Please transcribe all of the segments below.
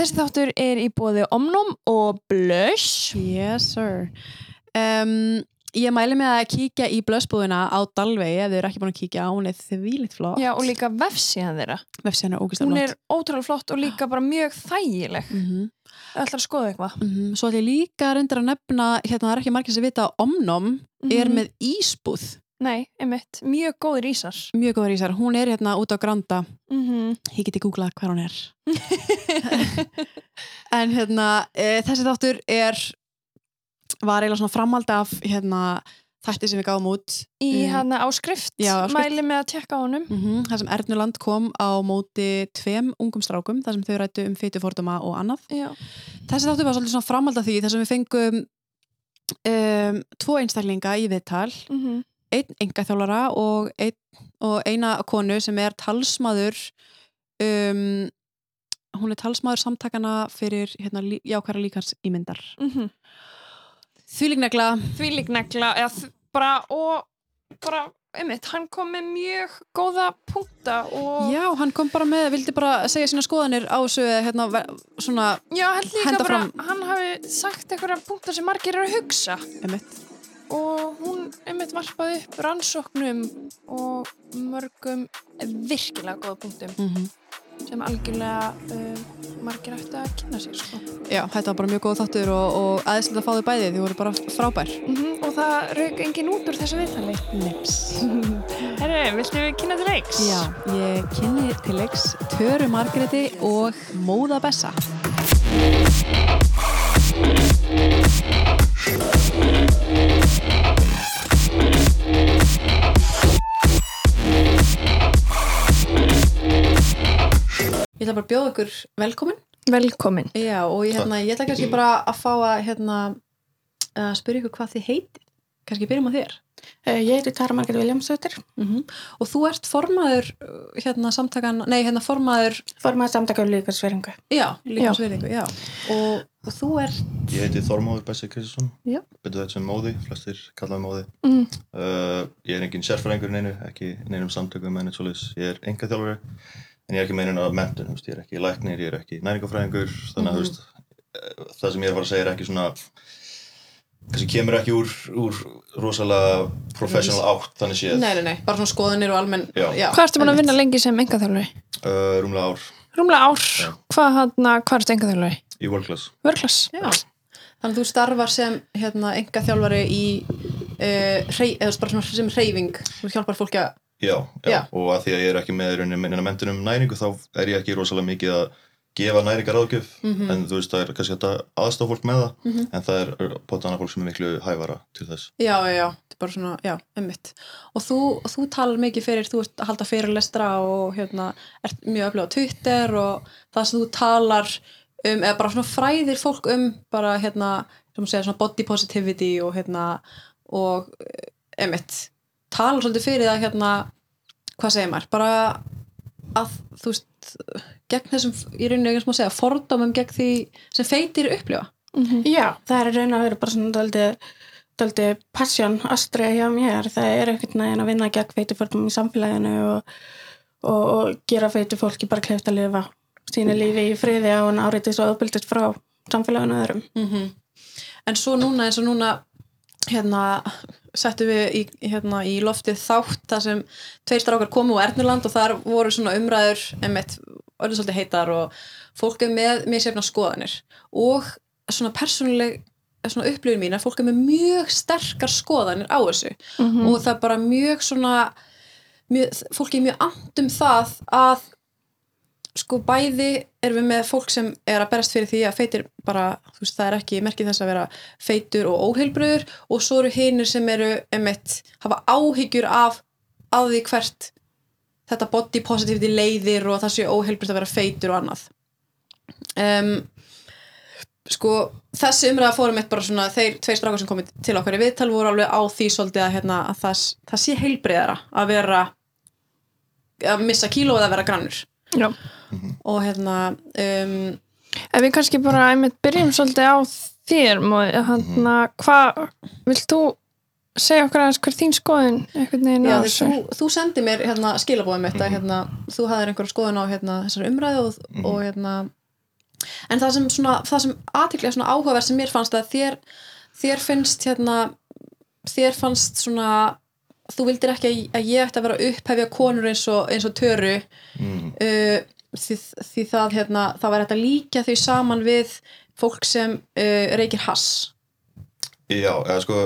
þessi þáttur er í bóði Omnum og Blush. Yes sir um, Ég mæli með að kíkja í blössbúðina á Dalvegi ef þið eru ekki búin að kíkja, hún er þvílitt flott Já, og líka vefsíðan þeirra. Vefsíðan er ógæslega Hún flott er ótrúlega flott og líka bara mjög þægileg. mm -hmm. Það ætlar að skoða eitthvað. Svo ætlum ég líka reyndir að nefna hérna það er ekki margir sem vita að Omnom er Mhm. með ísbúð Nei, einmitt. Mjög góðir ísar. mjög góður ísar, hún er hérna út á Granda Mm -hmm. ég geti googlað hvað hún er en hérna e, þessi þáttur er var eiginlega svona framhald af hérna þætti sem við gáum út Í Mm. hérna áskrift, Já, áskrift. mæli með að tjekka á honum. mm þar sem Ernuland kom á móti tveim ungum strákum þar sem þau rættu um fytuforduma og annað Já. þessi þáttur var svona framhald af því þar sem við fengum um, tvo einstaklinga í viðtal Mm einn engaþjólara og, ein, og eina konu sem er talsmaður um, hún er talsmaður samtakana fyrir hérna, lí, jákværa líkars ímyndar Mm Þvílíknegla Því lík negla, eða þ- bara og bara, einmitt, hann kom með mjög góða punkta og Já, hann kom bara með, vildi bara segja sína skoðanir á þessu eða, hérna, svona, Já, held líka bara, fram. hann hafi sagt eitthvað punktar sem margir eru að hugsa. Emitt og hún einmitt varpaði upp rannsóknum og mörgum virkilega góða punktum mm sem algjörlega uh, margir ætti að kynna sér sko. Já, þetta var bara mjög góð þáttur og, og aðeinslega að fá þau bæði, þau voru bara frábær. Mm og það rauk engin út úr þessu viðtali. Nips Herru, viltu við kynna til leiks? Já, ég kynni til leiks Töru Margreti og Móða Bessa Ég ætla bara að bjóða ykkur velkomin. Velkomin. Já, og ég, hérna, ég ætla kannski bara að fá að hérna, að spyrja ykkur hvað þið heitir kannski byrjum á þér. Uh, Ég heiti Tara Margrét Viljámsdóttir, mm og þú ert formaður hérna samtakan, nei hérna formaður formaður samtaka um líkarsveringu. já, líka sverðingu, já. Og, og þú ert Ég heiti Þormóður Bessi Kristjánsson, Já. betur þetta sem móði, flestir kallaði móði. Mm. Uh, ég er engin sérfræðingur í neinu, ekki neinum samtökum en eitt en ég er ekki meinin af mentun, ég er ekki læknir, ég er ekki næringafræðingur, þannig að veist, uh, það sem ég er að fara að segja er ekki svona, kannski kemur ekki úr, úr rosalega professional átt, þannig séð. nei, nei, nei, bara svona skoðanir og almenn Já. Hvað ertu búin að vinna lengi sem engaþjálfari? Uh, rúmlega ár Rúmlega ár Já. Hvað hann, hvað ertu engaþjálfari? í World Class. Vörklass já. þannig að þú starfar sem hérna enga þjálfari í uh, hrey, eða bara svona sem hreyfing þú hjálpar fólki að Já, já, Já. og að því að ég er ekki með minna mentunum næringu þá er ég ekki rosalega mikið að gefa næringar ágjöf Mhm. en þú veist það er kannski að aðstofa fólk með það Mhm. en það er annað fólk sem er miklu hæfara til þess. já, já, já, þetta er bara svona, já, emmitt og þú, þú talar mikið fyrir, þú ert að halda fyrirlestra og hérna ert mjög öflug á Twitter og það sem þú talar um, eða bara svona fræðir fólk um bara hérna, sem að segja svona body positivity og hérna og emmitt talar svolítið fyrir það hérna hvað segir maður, bara að þú veist, gegn þessum í rauninni ekki að segja, fordómum gegn því sem feitir upplifa Já, það er raun að vera bara svona daldi, daldi passion astrið hjá mér. Það er einhvern veginn að vinna gegn feitiförnum í samfélaginu og, og, og gera feitu fólki bara kleift að lifa sínu lífi í friði á en áriðis og öðbildist frá samfélaginu öðrum. mm en svo núna eins og núna hérna settum við í, hérna, í loftið þátt þar sem tveir strákar komu á Ernurland og þar voru svona umræður emitt, öllum svolítið heitar og fólk er með misjafna skoðanir og svona persónuleg svona upplifin mín að fólk er með mjög sterkar skoðanir á þessu Mhm. og það er bara mjög svona mjög, fólki er mjög and um það að sko bæði erum við með fólk sem er að berast fyrir því að feitir bara, þú veist, það er ekki merkið þess að vera feitur og óheilbröður og svo eru hinir sem eru emitt, hafa áhyggjur af að því hvert þetta body positivity leiðir og það sé óheilbröð að vera feitur og annað um, sko þessi umræða fórum eitt bara svona þeir tveir strákar sem komið til okkar í viðtal voru alveg á því svolítið að, hérna, að það, það sé heilbreyðara að vera að missa kíló eða vera grannur Já. Og hérna um, Ef við kannski bara einmitt byrjum svolítið á þér hann, hvað vilt þú segja okkur aðeins hver þín skoðun já, á því, þessu? þú, þú sendi mér hérna, skilabóðum mitt að hérna, þú hafðir einhverja skoðun á hérna, þessar umræðu og, og hérna en það sem, svona, það sem aðtiklega svona áhugaverð sem mér fannst að þér, þér finnst hérna þér fannst svona þú vildir ekki að- ég ætti að vera upphefja konur eins og, eins og töru. Mm. uh, því, því það hérna, það var hægt að líka þau saman við fólk sem uh, reykir hass. Já, eða sko,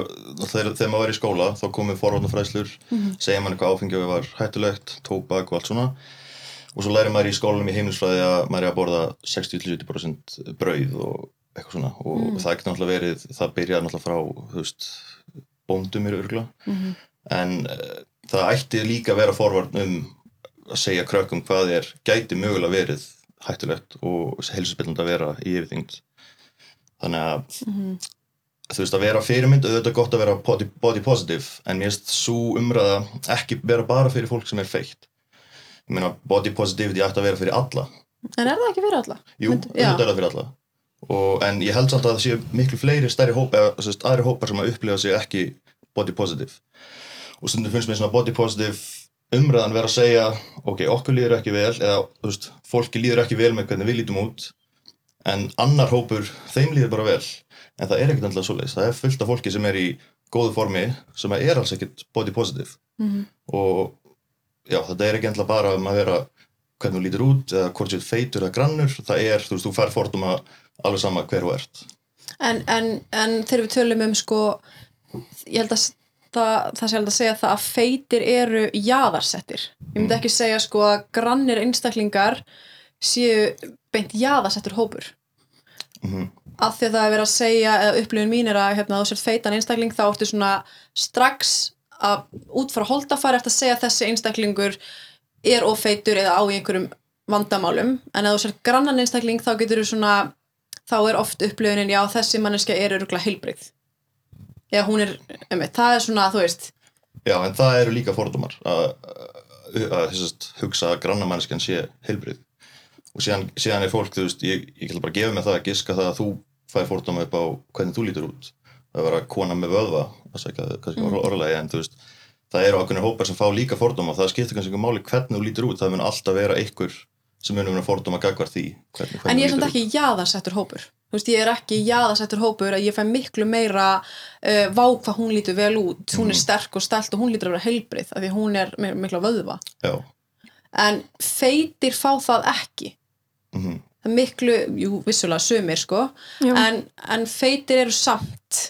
þegar, þegar maður var í skóla þá komið forvarnafræðslur, segja manni hvað áfengi var hættulegt, tóbak og allt svona. Og svo læri maður í skólanum í heimilsfræði að maður er að borða 60-70% brauð og eitthvað svona. Og það ekki náttúrulega verið, það byrjaði náttúrulega frá, þú veist, bóndum eru örgla en uh, það ætti líka að vera forvarn um að segja krökkum hvað er gæti mögulega verið hættulegt og heilsuspillandi að vera í yfirþyngd. Þannig að þú veist að vera fyrirmynd auðvitað er gott að vera body, body positive en mér finnst svo umræða ekki vera bara fyrir fólk sem er feitt. Ég meina body positivity ætti að vera fyrir alla. En er það ekki fyrir alla? jú, Mynd- auðvitað er það fyrir alla. Og, en ég held samt að það séu miklu fleiri stærri hópa, aðri hópar sem að upplifa sig ekki body positive. Og stundum finnst mér svona body positive umræðan vera að segja ok, okkur líður ekki vel eða veist, fólki líður ekki vel með hvernig við lítum út en annar hópur þeim líður bara vel. En það er ekkert endilega svoleiðis, það er fullt af fólki sem er í góðu formi sem er alls ekkert body positive. Mhm. og já, þetta er ekki endilega bara um að vera hvernig þú lítur út eða hvort sér feitur eða grannur. Það er, þú veist, þú fær forduma alveg sama hver þú ert. En, en, en þegar við tölum um sko, ég held að það, það sé held að segja það að feitir eru jaðarsettir. Ég myndi ekki segja sko að grannir einstaklingar séu beint jaðarsettur hópur. Mhm. Af því að það er verið að segja, eða upplifun mín er að hérna, þú sért feitan einstakling þá ertu svona strax að út frá holdafæri eftir að segja að þessi einstaklingur er ofeitur eða á einhverjum vandamálum en ef þú sért grannan einstakling þá getur þú svona þá er oft upplifunin, já þessi manneskja er öruglega heilbrigð eða hún er, um, það er svona, þú veist. Já, en það eru líka fordómar að, að, að hugsa að grannamannskjan sé heilbrið og síðan, síðan er fólk, þú veist, ég, ég ætla bara að gefa mig það að giska það að þú fæði fordóma upp á hvernig þú lítur út. Að kona með vöðva ekki mm. orðlega en veist það eru ákveðnir hópar sem fá líka fordóma. Það skiptir kannski ekki máli hvernig þú lítur út það mun alltaf vera einhver sem munum vera fordóma gagvar því hvernig, hvernig en ég er samt ekki jaðarsettur hópur. Þú veist, ég er ekki jaðarsettur hópur að ég fæ miklu meira uh, vá hvað hún lítur vel út. Hún er sterk og stælt og hún lítur að vera heilbrigð af því að hún er mi- miklu vöðva. Út Já, en feitir fá það ekki. Mhm, það er miklu, jú, vissulega sumir sko, en, en feitir eru samt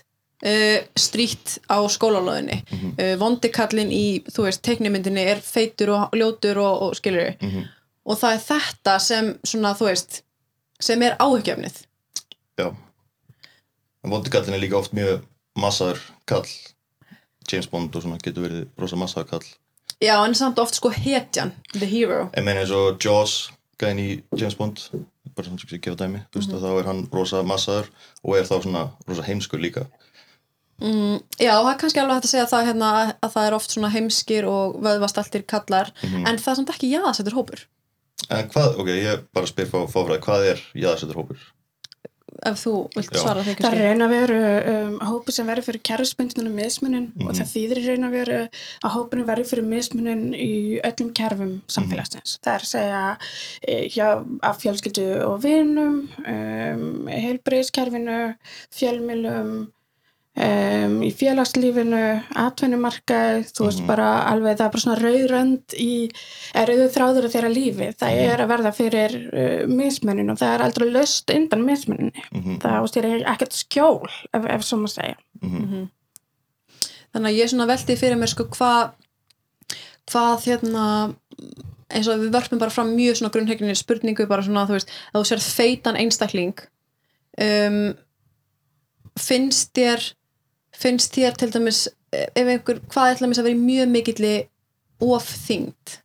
uh, strýtt á skólalóðinni. Uh, vondikallin í, þú veist, teiknimyndinni er feitur og ljótur og, og skilur mhm, og það er þetta sem svona, þú veist, sem er áhugjöfnið já. En vondikallin er líka oft mjög massaður kall. James Bond og svona getur verið rosa massaður kall. Já, en samt oft sko hetjan, the hero. Ég meina eins og Jaws gæðin í James Bond bara svona sem ég gefa dæmi þú veist Mhm. að þá er hann rosa massaður og er þá svona rosa heimskur líka. Mm, já, það er kannski alveg hægt að segja það hérna að, að það er oft svona heimskir og vöðvastaltir kallar, Mhm. en það er samt ekki jaðarsettur hópur en hvað, ok, ég bara spyr fá fáfræði, hvað er jáðarsettur hópur? ef þú vilt svara því Það er raun að veru um, hópi sem verður fyrir kerfisbundnum mismunin og Mhm. það þýðir í raun að veru að hópinu verður fyrir mismunin í öllum kerfum samfélagsins. Það er að segja eh, hjá, af fjölskyldu og vinum, um, heilbreyðskerfinu, fjölmilum, um, í félagslífinu, atvinnumarkað, þú veist Mhm. bara alveg það er bara svona rauðrönd í, er auðvitað þráður að þeirra lífi. Það Mhm. er að verða fyrir uh, mismunin og það er aldrei löst undan mismuninni Mm það ást ég er ekkert skjól ef, ef svo maður segja -hmm. þannig að ég svona velti fyrir mér sko hvað hvað hérna eins og við vörpum bara fram mjög svona grunnhegginni spurningu bara svona þú veist að þú sér feitan einstakling um, finnst þér finnst þér til dæmis ef einhver, hvað er til dæmis að vera mjög mikilli ofþyngd?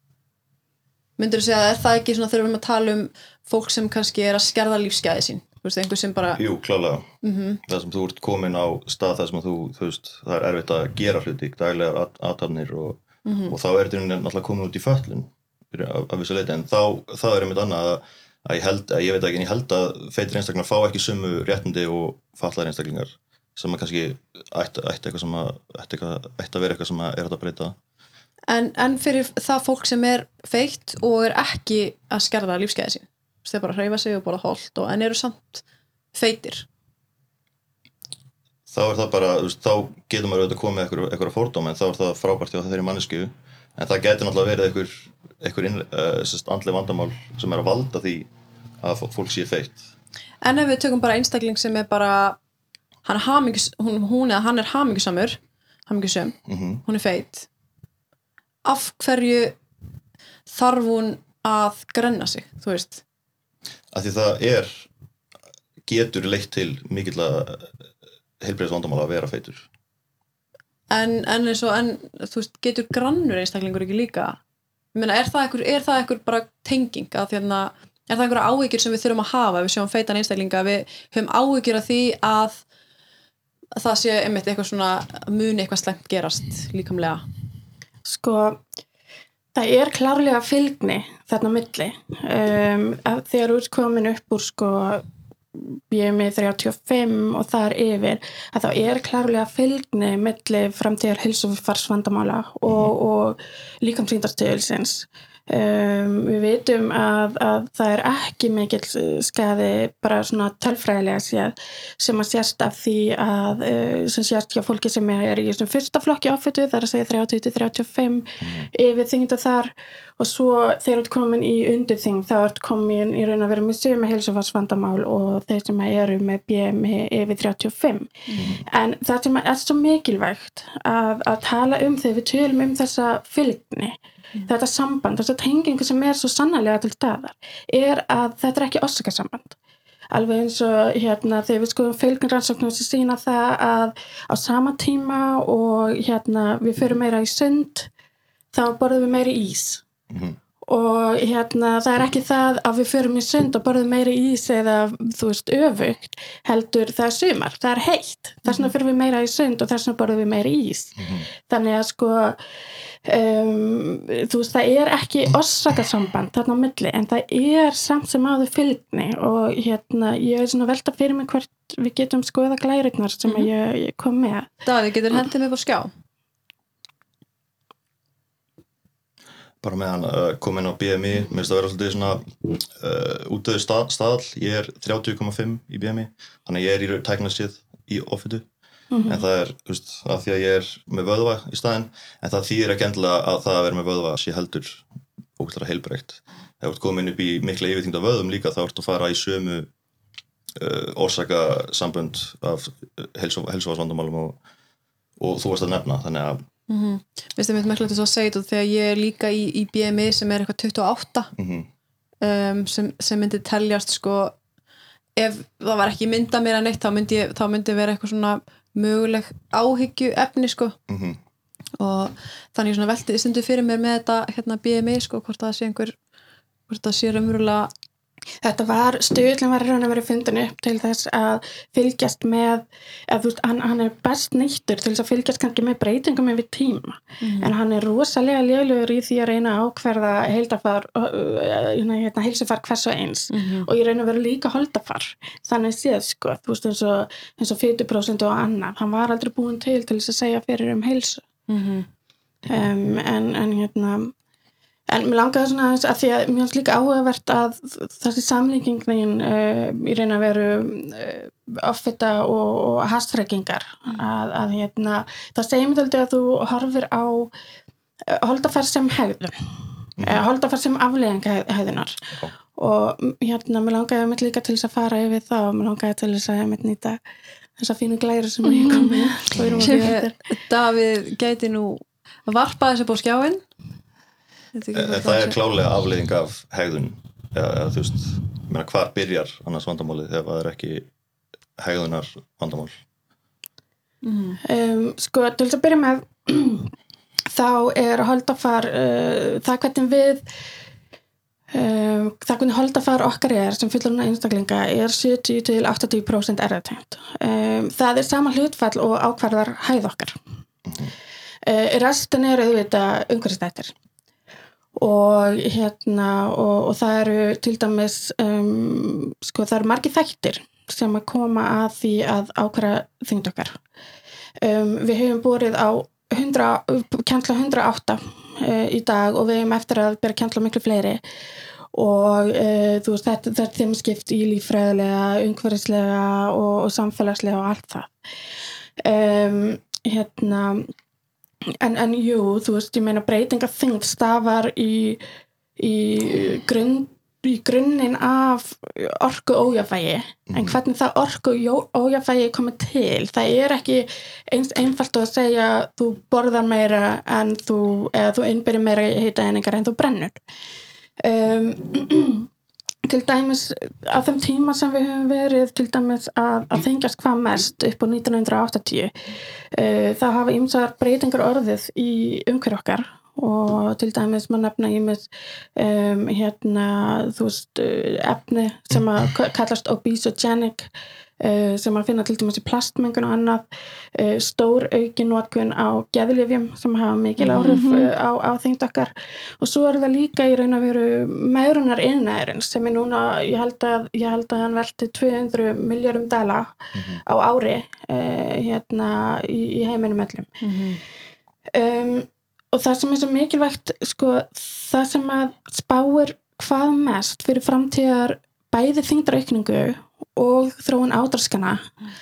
Myndur þú segja að er það ekki svona þegar við erum að tala um fólk sem kannski er að skerða lífsgæði sín? Veist, einhver sem bara Jú, klálega. Mm það sem þú ert komin á stað þar sem þú, þú veist, það er erfitt að gera hluti daglegar aðtafnir og, Mhm. og þá er þetta náttúrulega komin út í fyrir- af, þessu leiti en þá, þá er einmitt annað að, að ég held, að ég veit ekki en ég held að feitir einstaklingar fá ekki sömu réttindi og fallar einstaklingar sem að kannski ætti, ætti eitthvað sem að ætti, ætti að vera eitthvað sem að er hægt að breyta. En, en fyrir það fólk sem er feitt og er ekki að skerða lífsgæði sín þeir bara hreyfa sig og borða holt og, en eru samt feitir. Þá er það bara, þá getur maður auðvitað komið eitthvað, eitthvað fórdóm en þá er það frábært hjá þeirri mannesku en það getur náttúrulega verið eitthvað, eitthvað inn, uh, sérst, andli vandamál sem er að valda því að fó- fólk sé feitt. En ef við tökum bara einstakling sem er bara hann er hamingjus, hún, hún eða hann er hamingjusamur hamingjusum, mm hún er feit. Af hverju þarf hún að grenna sig, þú veist? Að því það er getur leitt til mikill að heilbreyðis vandamála að vera feitur. En, en eins og en, þú veist, getur grannur einstaklingur ekki líka? Meina, er það einhver bara tenging? Að því að er það einhverja áhyggjur sem við þurfum að hafa við sjáum feitan einstaklinga, við höfum áhyggjur af því að það sé einmitt eitthvað svona muni eitthvað slengt gerast líkamlega? Sko það er klárlega fylgni þarna milli. Um, þegar þú ert komin upp úr sko BMI 35 og þar yfir að þá er klárlega fylgni milli framtíðar hilsufarsvandamála og, og líkamsýndarstöðulsins um, við vitum að, að það er ekki mikill skadi bara svona tölfræðilega séð sem að sérst af því að uh, sem sérst hjá fólki sem er í þessum fyrsta flokki áfættu, það er að segja 30-35 yfir þingdu þar. Og svo þegar þú ert komin í undir þing þá ert komin í raun að vera með sömu heilsufarsvandamál og þeir sem eru með BMI yfir 35 en það sem er svo mikilvægt að, að tala um þegar við tölum um þessa fylgni þetta samband, þessa tengingu sem er svo sannarlega til staðar er að þetta er ekki orsakasamband. Alveg eins og hérna þegar við skoðum fylgnrannsóknum sem sína það að á sama tíma og hérna við förum meira í sund þá borðum við meiri ís. Mhm. Og hérna það er ekki það að við förum í sund og borðum meiri ís eða þú veist öfugt heldur það er sumar, það er heitt. Þess vegna förum við meira í sund og þess vegna borðum við meiri ís. Þannig að sko um, þú veist það er ekki orsakasamband þarna á milli en það er samt sem áður fylgni og hérna ég er svona velta fyrir mig hvert við getum skoða glærugnar sem að ég, ég kom með. Daði, getur hendið mig upp á skjá? Bara með hann uh, kom inn á BMI mér finnst það vera svolítið svona uh, útöðu stað, staðal, ég er 30,5 í BMI, þannig að ég er í tæknastíð í offitu. En það er, þú veist, af því að ég er með vöðva í staðinn, en það þýðir ekki endilega að það að vera með vöðva sé heldur ógætlara heilbreykt ef þú ert komin upp í mikla yfirþyngda vöðum líka þá ertu að fara í sömu uh, orsaka sambönd af helsuvasvandamálum og, og þú varst að nefna, þannig að Mm Mér finnst merkilegt að svo segja þetta þegar ég er líka í, í BMI sem er eitthvað 28 mm um, sem, sem myndi teljast sko ef það var ekki mynda mér að neitt þá myndi, ég, þá myndi vera eitthvað svona möguleg áhyggju efni sko. -hmm. og þannig svona velti stundu fyrir mér með þetta hérna BMI sko hvort það sé einhver hvort það sé raunverulega Þetta var, stuðlinn var raun að vera fundin upp til þess að fylgjast með, að þú veist, hann, hann er best nýttur til þess að fylgjast kannski með breytingum yfir tíma, en hann er rosalega lélugur í því að reyna að ákverða heildafar, uh, hérna, heilsufar hvers og eins og ég reyna að vera líka holdafar, þannig séð sko, þú veist, eins og, eins og 40% og annað, hann var aldrei búin til til þess að segja fyrir um heilsu. Mm um, en, en hérna en mér langaði svona að því að mér finnst líka áhugavert að þessi samlíkingin uh, í raun að veru uh, offita og, og hastreikingar að, að hérna það segir mér þaldi að þú horfir á uh, holdafær sem hegðun mm. holdafær sem afleðinga hegðunar Já. og mm, hérna mér langaði mitt líka til þess að fara yfir það og mér langaði til þess að mitt nýta þessa fínu glæri sem ég kom með að eftir. Davíð gæti nú varpa þessu búið skjáin En það er klálega afleiðing af hegðun. Eða, eða þú veist, ég meina hvar byrjar annars vandamálið ef það er ekki hegðunar vandamál Um, sko, til þess að byrja með þá er holdafar uh, það hvernig við um, það hvernig holdafar okkar er sem fullurna einstaklinga er 70-80% erðatengt um, það er sama hlutfall og ákvarðar hæð okkar. Uh, restin er auðvitað umhverfistættir og hérna og, og það eru til dæmis um, sko það eru margir þættir sem að koma að því að ákværa þyngd okkar. Um, við hefum búrið á 100, kjensla 108 uh, í dag og við hefum eftir að byrja kjensla miklu fleiri. Og uh, þú veist, þetta, þetta er þeim skipt í líffræðilega, umhverfislega og, og samfélagslega og allt það. Um, hérna en, en jú, þú veist, ég meina breytinga þingd stafar í, í grunn í grunninn af orku ójafægi en hvernig það orku ójafægi komið til, það er ekki eins einfalt að segja þú borðar meira en þú eða þú innbyrjir meira í heita einingar en þú brennur. Um, til dæmis á þeim tíma sem við höfum verið til dæmis að, að þengjast hvað mest upp á 1980 uh, það hafa ymsar breytingar orðið í umhverju okkar. Og til dæmis maður nefna með um, hérna þú veist efni sem að kallast obesogenic sem að finna til dæmis í plastmengun og annað uh, stór aukin notkun á geðlifjum sem hafa mikil áhrif mm -hmm. á, á þengt okkar og svo er það líka í raun að veru meðrunar innæðurinn sem er núna ég held að, ég held að hann velti 200 miljórum dala mm -hmm. á ári hérna í, í heiminum öllum mm -hmm. um og það sem er svo mikilvægt sko, það sem að spáir hvað mest fyrir framtíðar bæði þingdaraukningu og þróun ádraskana mm.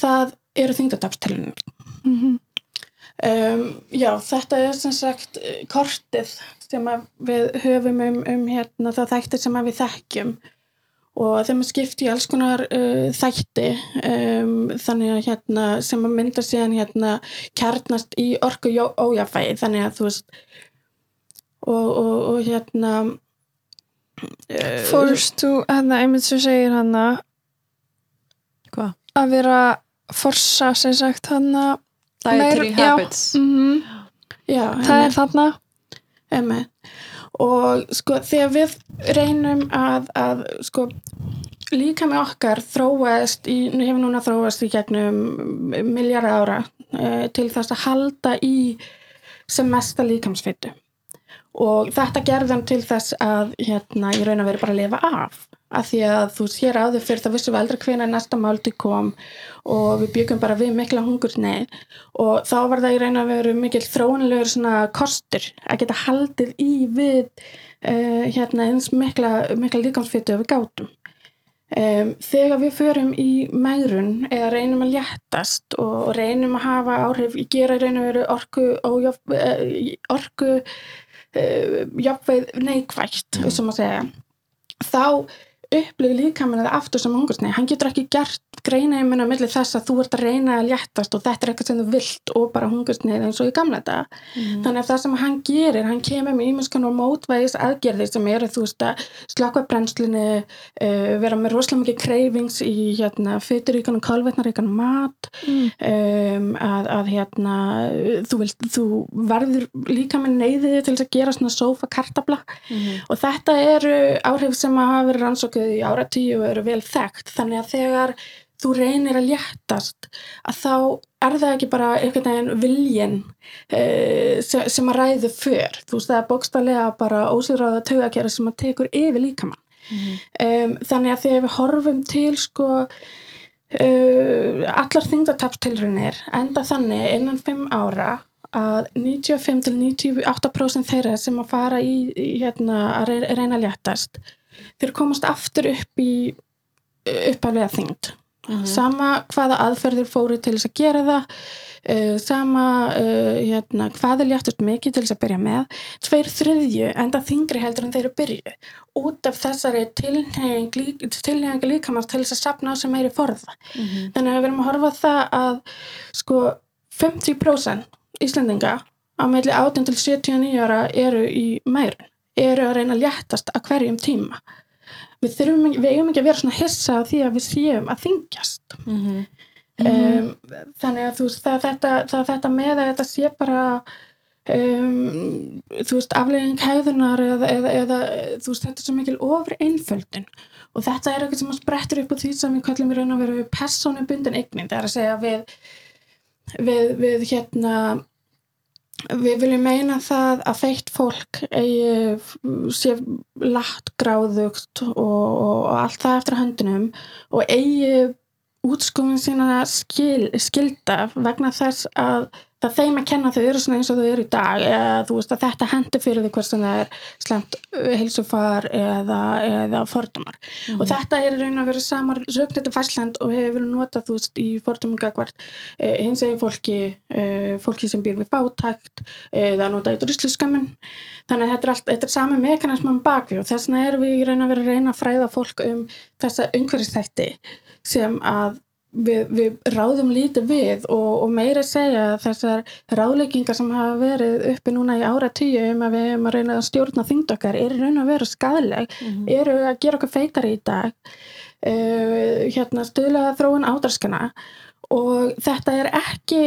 það eru þingdatapstelunum mm -hmm. um, já, þetta er sem sagt kortið sem við höfum um, um hérna, það þættir sem við þekkjum og þeim er skipt í alls konar uh, þætti um, þannig að hérna sem að mynda síðan hérna kjarnast í orku ójafæði þannig að þú veist og, og, og hérna uh, Fórst þú hérna einmitt sem segir hana hvað? Að vera forsa sem sagt hana Dietary meir, habits já, mm -hmm. já, það er þarna. Emme. og sko þegar við reynum að, að sko líka með okkar þróast í, hefur núna þróast í gegnum miljara ára e, til þess að halda í sem mesta líkamsfittu og þetta gerðan til þess að hérna ég raun að vera bara að lifa af að því að þú sér áður fyrir það vissum við aldrei hvena næsta málti kom og við byggum bara við mikla hungursnei og þá var það í raun að vera mikil þróunlegur svona kostur að geta haldið í við uh, hérna eins mikla, mikla líkamsfittu við gátum. Um, þegar við förum í megrun eða reynum að léttast og reynum að hafa áhrif í gera reynum að vera orku uh, orku uh, jafnveið neikvægt, þessum að segja þá upplifir líka með það aftur sem hungursnei hann getur ekki gert greina í minna millir þess að þú ert að reyna að léttast og þetta er eitthvað sem þú vilt og bara hungursneið eins og í gamla þetta mm. þannig að það sem hann gerir, hann kemur með ímjömskan og mótvægis aðgerðir sem eru þú veist að slaka brennslinu uh, vera með rosalega mikið kreyfings í hérna, fyturíkan og kálvetnaríkan mat mm. um, að, að hérna þú, vilt, þú verður líka með neyðið til þess að gera svona sofa kartabla mm. og þetta eru áhrif sem að hafa verið rannsókuð í áratíu og eru vel þekkt. Þannig að þegar þú reynir að léttast að þá er það ekki bara einhvern veginn viljin uh, sem, sem að ræðu för. Þú veist það er bókstallega bara ósýðráða tögakjara sem að tekur yfir líkamann. Mm um, þannig að þegar við horfum til sko uh, allar þingdatapstilrunir enda þannig innan 5 ára að 95-98% þeirra sem að fara í, í hérna að reyna að léttast þeir komast aftur upp í uppalega þingd Mm -hmm. sama hvaða aðferðir fóru til þess að gera það uh, sama uh, hérna, hvaða léttust mikið til þess að byrja með tveir þriðju enda þingri heldur en þeir eru byrju út af þessari tilhengi líkamast til þess að sapna sem meiri forða mm -hmm. þannig að við erum að horfa það að sko 50% Íslandinga á meðli 18 til 79 ára eru í mærun eru að reyna að léttast að hverjum tíma. Við þurfum ekki, við eigum ekki að vera svona hissa á því að við séum að þingjast mm -hmm. um, þannig að þú veist það þetta, það, þetta með að þetta sé bara um, þú veist aflegging hæðunar eða, eða, eða þú veist þetta er svo mikil ofri einföldin og þetta er eitthvað sem sprettur upp á því sem við kallum í raun að vera personubundin eignin, það er að segja við við, við hérna Við viljum meina það að feitt fólk eigi sé látt gráðugt og, og allt það eftir höndunum og eigi útskofun sína skil, skilda vegna þess að það er þeim að kenna þau eru svona eins og þau eru í dag eða þú veist að þetta hendur fyrir því hvort sem það er slemt heilsufar eða, eða fordumar og þetta er raun að vera samar rögnættu fæsland og hefur verið notað þú veist í fordumum gagvart eh, hins eginn fólki eh, fólki sem býr við fátækt eh, er notað í drusluskömmun þannig að þetta er, allt, þetta er sami mekanisman bakvið og þess vegna erum við raun að vera að reyna að fræða fólk um þessa umhverfistætti sem að við, við ráðum lítið við og, og meira segja þessar ráðleikingar sem hafa verið uppi núna í ára tíu um að við erum að reyna að stjórna þyngd okkar eru raun að vera skadaleg eru að gera okkur feitari í dag uh, hérna stuðlega þróun ádraskana og þetta er ekki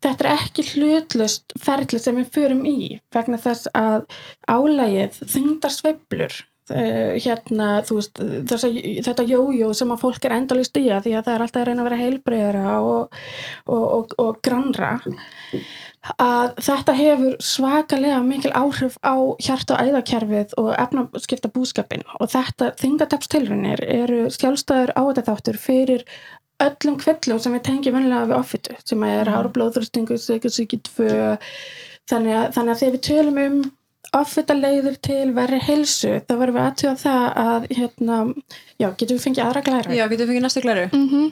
þetta er ekki hlutlust ferli sem við förum í vegna þess að álægið þyngdar sveiflur uh, hérna, þú veist, þessa, þetta jójó sem að fólk er endalist í að því að það er alltaf að reyna að vera heilbreyðara og, og, og, og grannra að þetta hefur svakalega mikil áhrif á hjarta og æðakerfið og efnaskipta búskapin og þetta þingatapstilrunir eru sjálfstæður á þetta þáttur fyrir öllum kvillum sem við tengjum vennilega við offitu sem er hára blóðröstingu, sykursíki 2 þannig að, þannig að þegar við tölum um offita leiður til verri heilsu þá verðum við aðtjóða það að hérna, já, getum við fengið aðra glæra? Já, getum við fengið næstu glæru? mm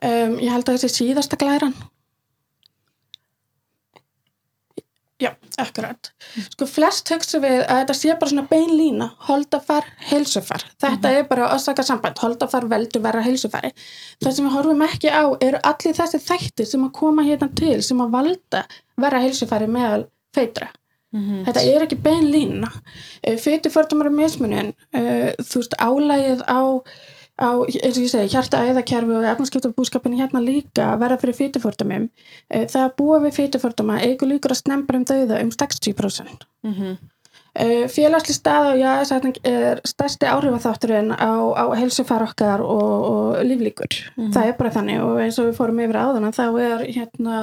um, ég held að þessi síðasta glæran. Já, akkurat. Sko flest hugsa við að þetta sé bara svona bein lína holdafar, heilsufar. Þetta er bara orsaka samband, holdafar veldur verra heilsufari. Það sem við horfum ekki á eru allir þessi þættir sem að koma hérna til sem að valda verra heilsufari meðal feitra Þetta er ekki bein lína. Fytufordumar og mismunin, uh, þú veist, álægið á, á, eins og ég segi, hjarta æðakerfi og efnarskipta búskapinu hérna líka að vera fyrir fytufordumum. Uh, það að búa við fytuforduma eigur líkur að snempa um dauða um 60%. Mm -hmm. Uh, félagsli stað og jáðsætning er stærsti áhrifaþátturinn á, á helsufar okkar og, og líflíkur. Það er bara þannig og eins og við fórum yfir áðana þá er hérna,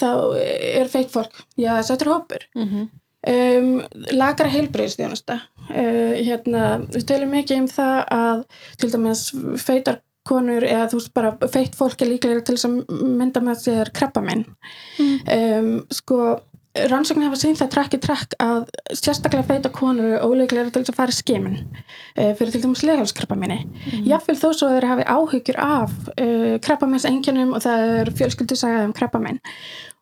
þá er feitt fólk, jáðsættur hópur. Um, lagra heilbreyðstjónusta uh, hérna, við tölum mikið um það að til dæmis feitar konur eða þú veist bara feitt fólk er líklega til þess að mynda með sér krabbamenn um, sko rannsóknir hafa sínt það trekk í trekk að sérstaklega feita konur eru óleiklega til þess að fara í skimin uh, fyrir til dæmis legalskrabba minni mm. jáfnvel þó svo þeir hafi áhyggjur af uh, krabbamenns engjunum og það er fjölskyldusagað um krabbamenn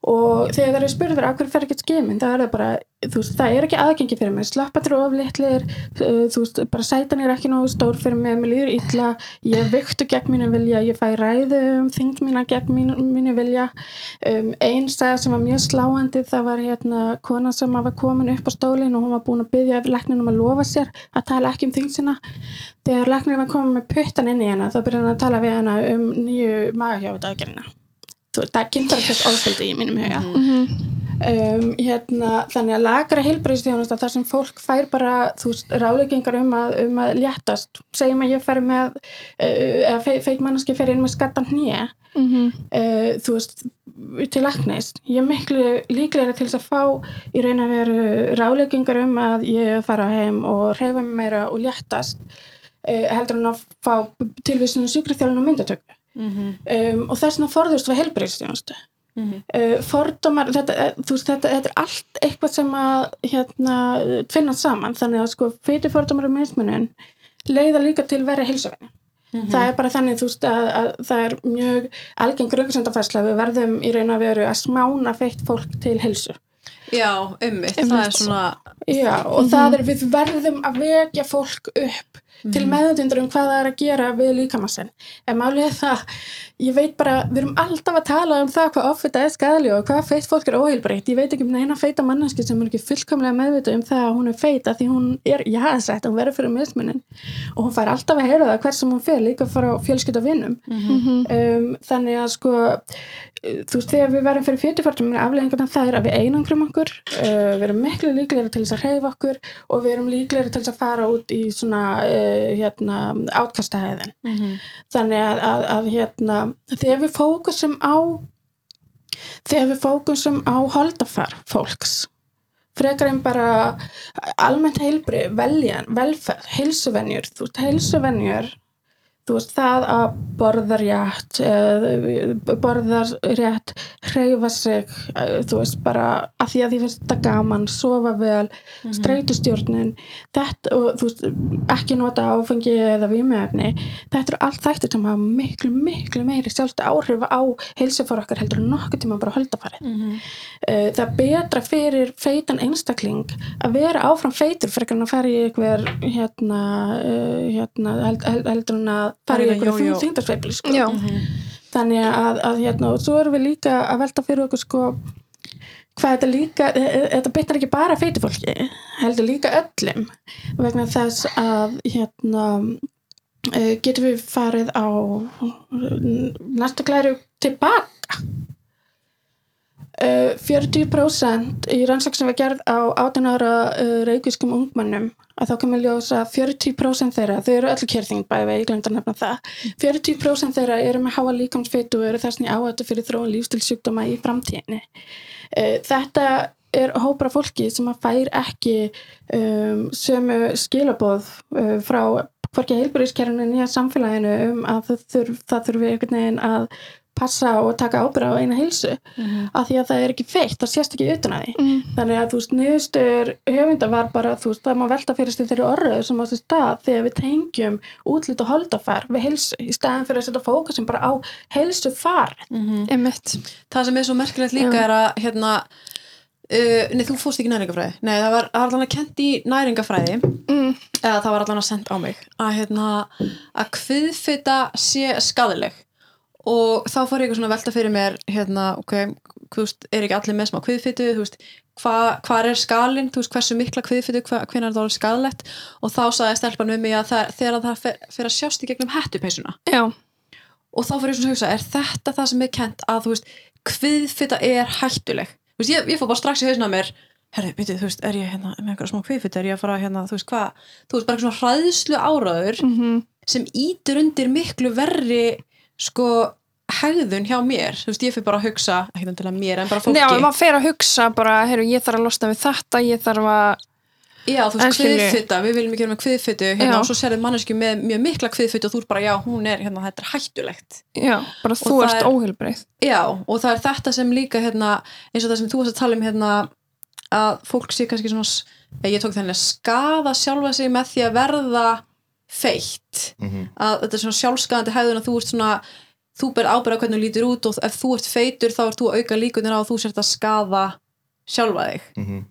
og þegar það eru spurður af hverju fer ekki skimin það er það bara, þú veist, það er ekki aðgengi fyrir mig. Slappatur of litlir uh, þú veist, bara sætan er ekki nógu stór fyrir mig. Mér líður illa, ég viktu gegn mínu vilja, ég fæ ræðu um þingd mína gegn mínu, mínu vilja. Um, einn stæð sem var mjög sláandi það var hérna kona sem var komin upp á stólinn og hún var búin að byggja lækninum að lofa sér að tala ekki um þingd sína. Þegar lækninum var komin með puttan inn í hana þá byrjaði hann að tala við hana um það kynnt að þess ofbeldi í mínum huga. Um, hérna, þannig að lagra heilbreyðstjónust þar sem fólk fær bara þú veist, ráleikingar um að, um að léttast. Segjum að ég fer með uh, eða fe feit manneski fer inn með skattan hnýja Mhm. uh, þú veist til læknis, ég er miklu líklega til þess að fá í raun að veru ráleikingar um að ég fara heim og reyfa mig meira og léttast uh, heldur en að fá tilvísinu sjúkraþjálun og myndatöku um, og þess vegna forðust við helbriðstjónustu uh, fordómar þetta, eh, veist, þetta, þetta er allt eitthvað sem að hérna, finna saman. Þannig að sko fyrir fordómar og mismunun leiða líka til verið heilsuvenni það er bara þannig þú veist að, að það er mjög algeng rauksendafærsla við verðum í raun að veru að smána feitt fólk til heilsu. Já, ummitt, það er svona Já, og það er við verðum að vekja fólk upp til meðutundur um hvað það er að gera við líkamassin. En málið er það, ég veit bara, við erum alltaf að tala um það hvað offita er skadali og hvað feitt fólk er óheilbreytt. Ég veit ekki um neina feita manneski sem er ekki fullkomlega meðvituð um það að hún er feita því hún er jáðsett, hún verður fyrir mismunin og hún fær alltaf að heyra það hver sem hún fer, líka frá fjölskylda vinnum. um, þannig að sko, þú veist, þegar við verðum fyrir fjötufartum afleggingarna það er að við einangrum okkur uh, við erum miklu líklegri til þess að hreyfa okkur og við erum líklegri til þess að fara út í svona uh, hérna, átkastahæðin þannig að, að, að hérna, þegar við fókusum á þegar við fókusum á holdafar fólks frekar en bara almennt heilbri, veljan, velferð, heilsuvenjur þú veist, heilsuvenjur þú veist, það að borða rétt eh, borða rétt hreyfa sig eh, þú veist, bara að því að því finnst þetta gaman, sofa vel streitustjórnin þetta, og þú veist, ekki nota áfengi eða vímefni, þetta eru allt þættir sem hafa miklu, miklu meiri sjálfstu áhrif á heilsufar okkar heldur nokkuð tíma bara höldafarið Mhm. uh, það er betra fyrir feitan einstakling að vera áfram feitur fyrir að fara í einhver hérna, uh, hérna held, held, heldur en að fara í Fara í einhver jójó. þingdarsveifli sko. Já. þannig að, að hérna, og svo erum við líka að velta fyrir okkur sko hvað þetta líka, e- e- þetta byttar ekki bara feitu fólki, heldur líka öllum vegna þess að hérna uh, getum við farið á næsta klæru tilbaka Uh, 40% í rannsók sem var gerð á 18 ára uh, reykvískum ungmannum að þá kemur ljósa 40% þeirra, þau eru öllu kérþing bæði ég glemt að nefna það 40% þeirra eru með háa líkamsfeitu og eru þessni áhættu fyrir þróun lífstilsjúkdóma í framtíðinni. Uh, þetta er hópra fólki sem að fær ekki um, sömu skilaboð frá hvorki heilbúrískerfinu nýja samfélaginu um að það, þurf, þurfi einhvern veginn að passa og taka ábyrða á eina heilsu af því að það er ekki feitt, það sést ekki utan að því. Mm. þannig að þú veist, niðurstöður höfunda var bara, þú veist, það má velta fyrir sig þeirri orðu sem á þessi stað þegar við tengjum útlit og holdafar við heilsu í staðan fyrir að setja fókusin bara á heilsu far Einmitt. það sem er svo merkilegt líka er að hérna Uh, nei, þú fórst ekki næringafræði Nei, það var, það var allan að kent í næringafræði Mm. eða það var allan að senda á mig að, hérna, að og þá fór ég eitthvað svona velta fyrir mér hérna, ok, þú veist, er ekki allir með smá kviðfitu, þú veist, hvað hva er skalinn, þú veist, hversu mikla kviðfitu hva, hvernig er það alveg skadilegt og þá sagði stelpan um mig að það, þegar það fer að sjást í gegnum hettupeysuna. Já. og þá fór ég svona að hugsa, er þetta það sem er kent að, þú veist, kviðfita er hættuleg? Þú veist, ég, ég fór bara strax í hausna mér herri, byrju, þú veist, er ég hérna með einhverja smá kviðfita, er ég að fara hérna, þú veist, hvað þú veist, bara sko, hegðun hjá mér þú veist, ég fyrir bara að hugsa, ekki til að mér en bara fólki, Já, maður fer að hugsa bara, heyrðu, ég þarf að losna við þetta, ég þarf að já, þú veist, kviðfita við viljum ekki vera með kviðfitu, hérna, og svo sérðu manneski með mjög mikla kviðfitu og þú er bara, já, hún er, hérna, þetta er hættulegt. Já, bara þú það ert er- óheilbreið Já, og það er þetta sem líka hérna, eins og það sem þú varst að tala um hérna, að fólk sé kannski svona ég tók þannig að skaða sjálfa sig með því að verða feitt Mhm. að þetta er svona sjálfskaðandi hæðun að þú ert svona þú ber ábyrða hvernig þú lítur út og ef þú ert feitur þá ert þú að auka líkunir á að þú sért að skaða sjálfa þig Mhm.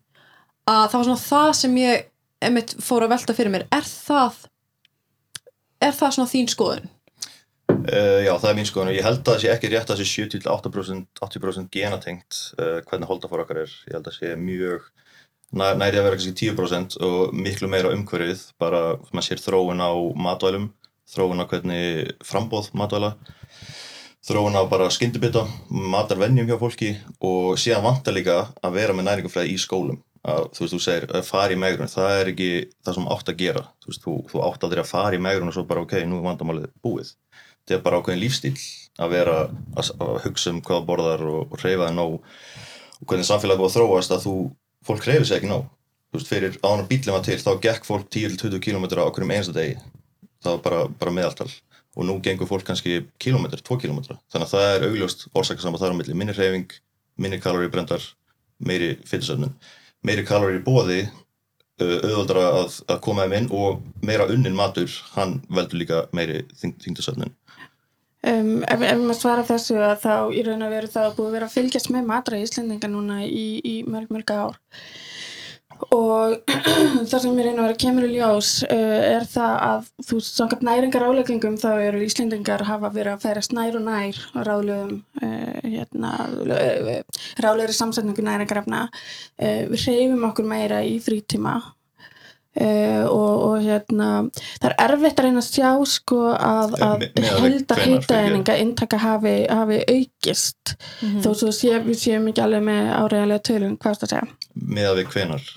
að það var svona það sem ég emitt fór að velta fyrir mér er það er það svona þín skoðun? Uh, já, það er mín skoðun og ég held að það sé ekki rétt að það sé 70-80% 80% genatengt uh, hvernig holdafár okkar er. Ég held að það sé mjög næri að vera kannski 10% og miklu meira umhverfið, bara maður sér þróun á matvælum, þróun á hvernig frambóð matvæla, þróun á bara skyndibita, matarvenjum hjá fólki og síðan vantar líka að vera með næringafræði í skólum. Að, þú veist, þú segir að fara í megrun, það er ekki það sem átt að gera. Þú veist, þú, þú átt þeirra að fara í megrun og svo bara, ok, nú er vandamálið búið þetta er bara ákveðin lífstíl að vera að, að hugsa um hvað borðar og, og hreyfa það nóg og hvernig samfélag búið að þróast að þú, fólk hreyfi sig ekki nóg. Þú veist, fyrir án að bílum að til þá gekk fólk 10-20 km á hverjum einasta degi. Það var bara, bara meðaltal. Og nú gengur fólk kannski kilometr, 2 km þannig að það er augljóst orsakasam þar á milli. Minni hreyfing, minni kalori brendar meiri fytusöfnun meiri kalori í bóði auðvöldra að, að koma þeim inn og meira unnin matur, hann veldur líka meiri þingdasöfnun Um, ef, ef maður svara þessu að þá í raun að veru það að búið að vera að fylgjast með matra í Íslendinga núna í, í mörg mörg ár. Og það sem ég reyna að vera kemur í ljós uh, er það að þú samkvæmt næringar áleggingum þá eru Íslendingar hafa verið að færast nær og nær ráðlegum uh, hérna, uh, ráðlegri samsetningu næringarefna. Uh, við hreyfum okkur meira í frítíma Uh, og, og hérna það er erfitt að reyna að sjá sko að, að við heldar hvenær hýtaeininga inntaka hafi, hafi aukist. Þó svo sé, við séum ekki alveg með áreiðanlega tölum, hvað er það að segja. Meða við hvenar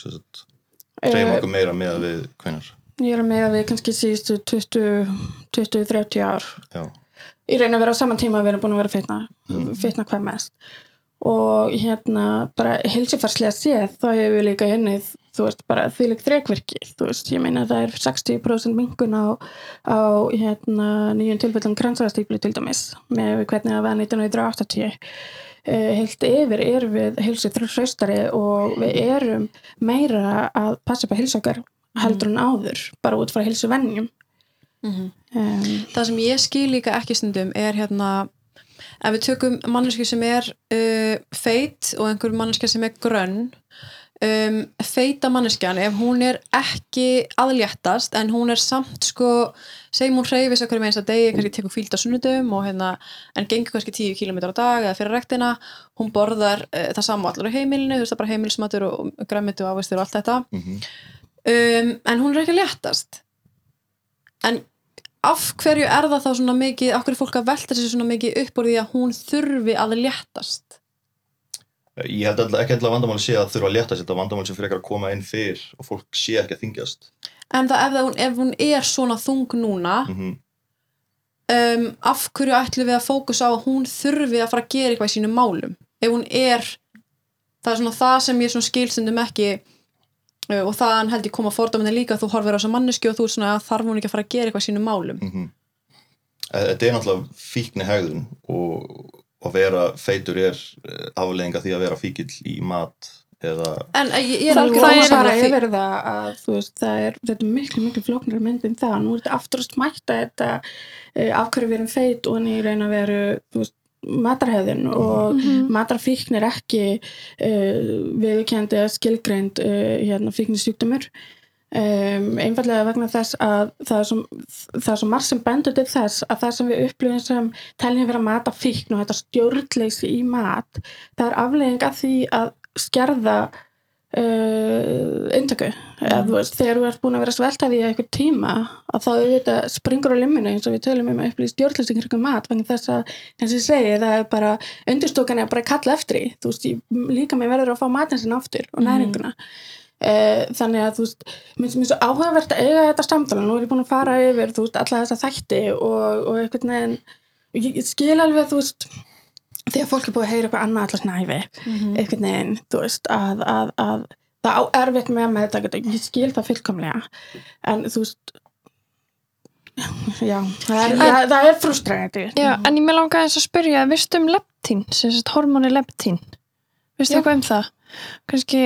hreyfum uh, okkur meira meða við hvenar ég er að meða við kannski síðustu 20-30 ár. Já, í raun að vera á saman tíma að við erum búin að vera fitna Mm. fitna hvað mest. Og hérna bara heilsufarslega séð þá hefur við líka unnið þú veist, bara þvíleik þrekverki þú veist, ég meina það er 60% mingun á, á hérna, nýjum tilfellum kransarastíplu til dæmis með hvernig það var 1980 uh, heilt yfir erum við heilsu þrjóðsraustari og við erum meira að passa upp að heilsu okkar heldur en áður, bara út frá heilsu vennjum Mhm. um, það sem ég skil líka ekki stundum er hérna ef við tökum manneski sem er uh, feit og einhver manneski sem er grönn um, feita manneskjan ef hún er ekki aðléttast en hún er samt sko segjum hún hreyfis okkur með eins að degi kannski tekur fíld á sunnudum og hérna en gengur kannski 10 km á dag eða fyrir rektina hún borðar uh, það saman allar á heimilinu þú veist það bara heimilsmatur og, og græmiti og ávistur og allt þetta. Mhm. um, en hún er ekki léttast. En af hverju er það þá svona mikið af hverju er fólk að velta sér svona mikið upp úr því að hún þurfi að léttast Ég held alltaf ekki alltaf vandamáli sé að þurfa að létta sér þetta vandamáli sem fyrir að koma inn fyrr og fólk sé ekki að þingjast en það, ef, það, hún- ef hún er svona þung núna mm um, af hverju ætlum við að fókusa á að hún þurfi að fara að gera eitthvað í sínum málum? Ef hún er það er svona það sem ég skilstundum ekki uh, og það held ég koma fordóminni líka að þú horfir á þessa mannesku og þú er svona að þarf hún ekki að fara að gera eitthvað í sínum málum? -hmm. Þetta er náttúrulega fíkni hegðun og að vera feitur er aflegginga því að vera fíkil í mat eða en eh, ég, ég er Það alveg er ósammála bara yfir það að þú veist, það er, þetta er miklu, miklu flóknari mynd en það. Nú er þetta aftur að smætta þetta uh, af hverju við erum feit og hann í raun að veru, þú veist, matarhefðin og Mhm. matarfíkn er ekki uh, viðkendi að skilgreind uh, hérna, fíknisjúkdumur. Um, einfallega vegna þess að það er, svo, það er svo margt sem bendur til þess að það sem við upplifum sem teljum vera matafíkn og þetta stjórnleysi í mat það er aflegging af því að skerða uh, inntöku þú veist, þegar þú ert búin að vera sveltað í eitthvað tíma að þá auðvitað springur á limminu eins og við tölum um að upplýst stjórnleysi kringum mat vegna þess að, eins og ég segi, það er bara undirstokan er bara að kalla eftir því. Þú veist, ég, líka mér verður að fá matin sinna aftur og næringuna. Eh, þannig að þú veist, mér svo áhugavert að eiga þetta samtala, nú er ég búin að fara yfir þú veist, alla þessa þætti og, og einhvern veginn, ég, skil alveg þú veist, þegar fólk er búið að heyra eitthvað annað allar snæfi, Mhm. einhvern veginn þú veist, að, að, að það á erfitt með meðtaka þetta, ég skil það fullkomlega, en þú veist já, það er, það, það er frústræðandi Já, en ég með langaði þess að spyrja, veistu um leptín, sem sagt hormóni leptín? Veistu Já. eitthvað um það? Kannski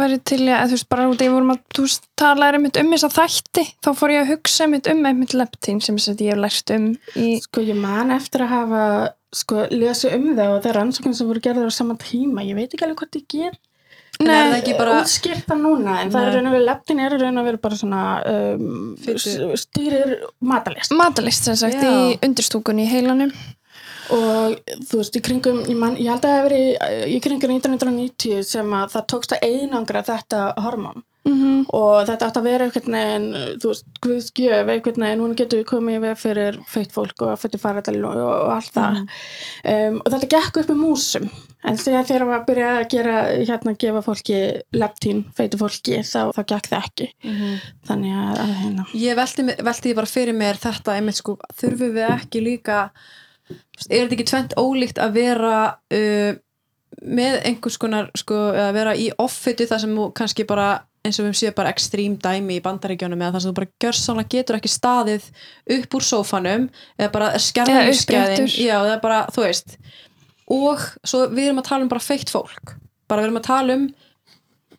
verið til ég, að þú veist, bara út í vorum að þú talaði einmitt um þess að þætti, þá fór ég að hugsa einmitt um einmitt leptín sem ég hef lært um í, Sko ég man eftir að hafa sko lesið um það og það er rannsóknir sem voru gerðar á sama tíma, ég veit ekki alveg hvort ég get En er það ekki bara útskýrt það núna en það er Nei. raun og verið, leptin er raun og verið bara svona um, stýrir matalist matalist sem sagt Já. í undirstúkunni í heilanum. Og þú veist, í kringum ég, man, ég held að það hef verið í kringum 1990 sem að það tókst að einangra þetta hormón. Mm og þetta átt að vera einhvern veginn þú veist, guðskjöf einhvern veginn hún getur komið við fyrir feitt fólk og fyrir faradalinn og, og allt það. Um, og þetta gekk upp í músum. En þegar þegar maður byrja að gera hérna að gefa fólki leptín feitu fólki þá, þá gekk það ekki. Þannig að, að hérna. Ég velti ég bara fyrir mér þetta einmitt sko, þurfum við ekki líka er þetta ekki tvent ólíkt að vera uh, með einhvers konar sko, að vera í offitu þar sem þú kannski bara eins og við séum bara ekstrím dæmi í bandaríkjónum eða þar sem þú bara gjörsamlega getur ekki staðið upp úr sófanum eða bara uppréttur. já, eða bara, þú veist. Og svo við erum að tala um bara feitt fólk. Bara við erum að tala um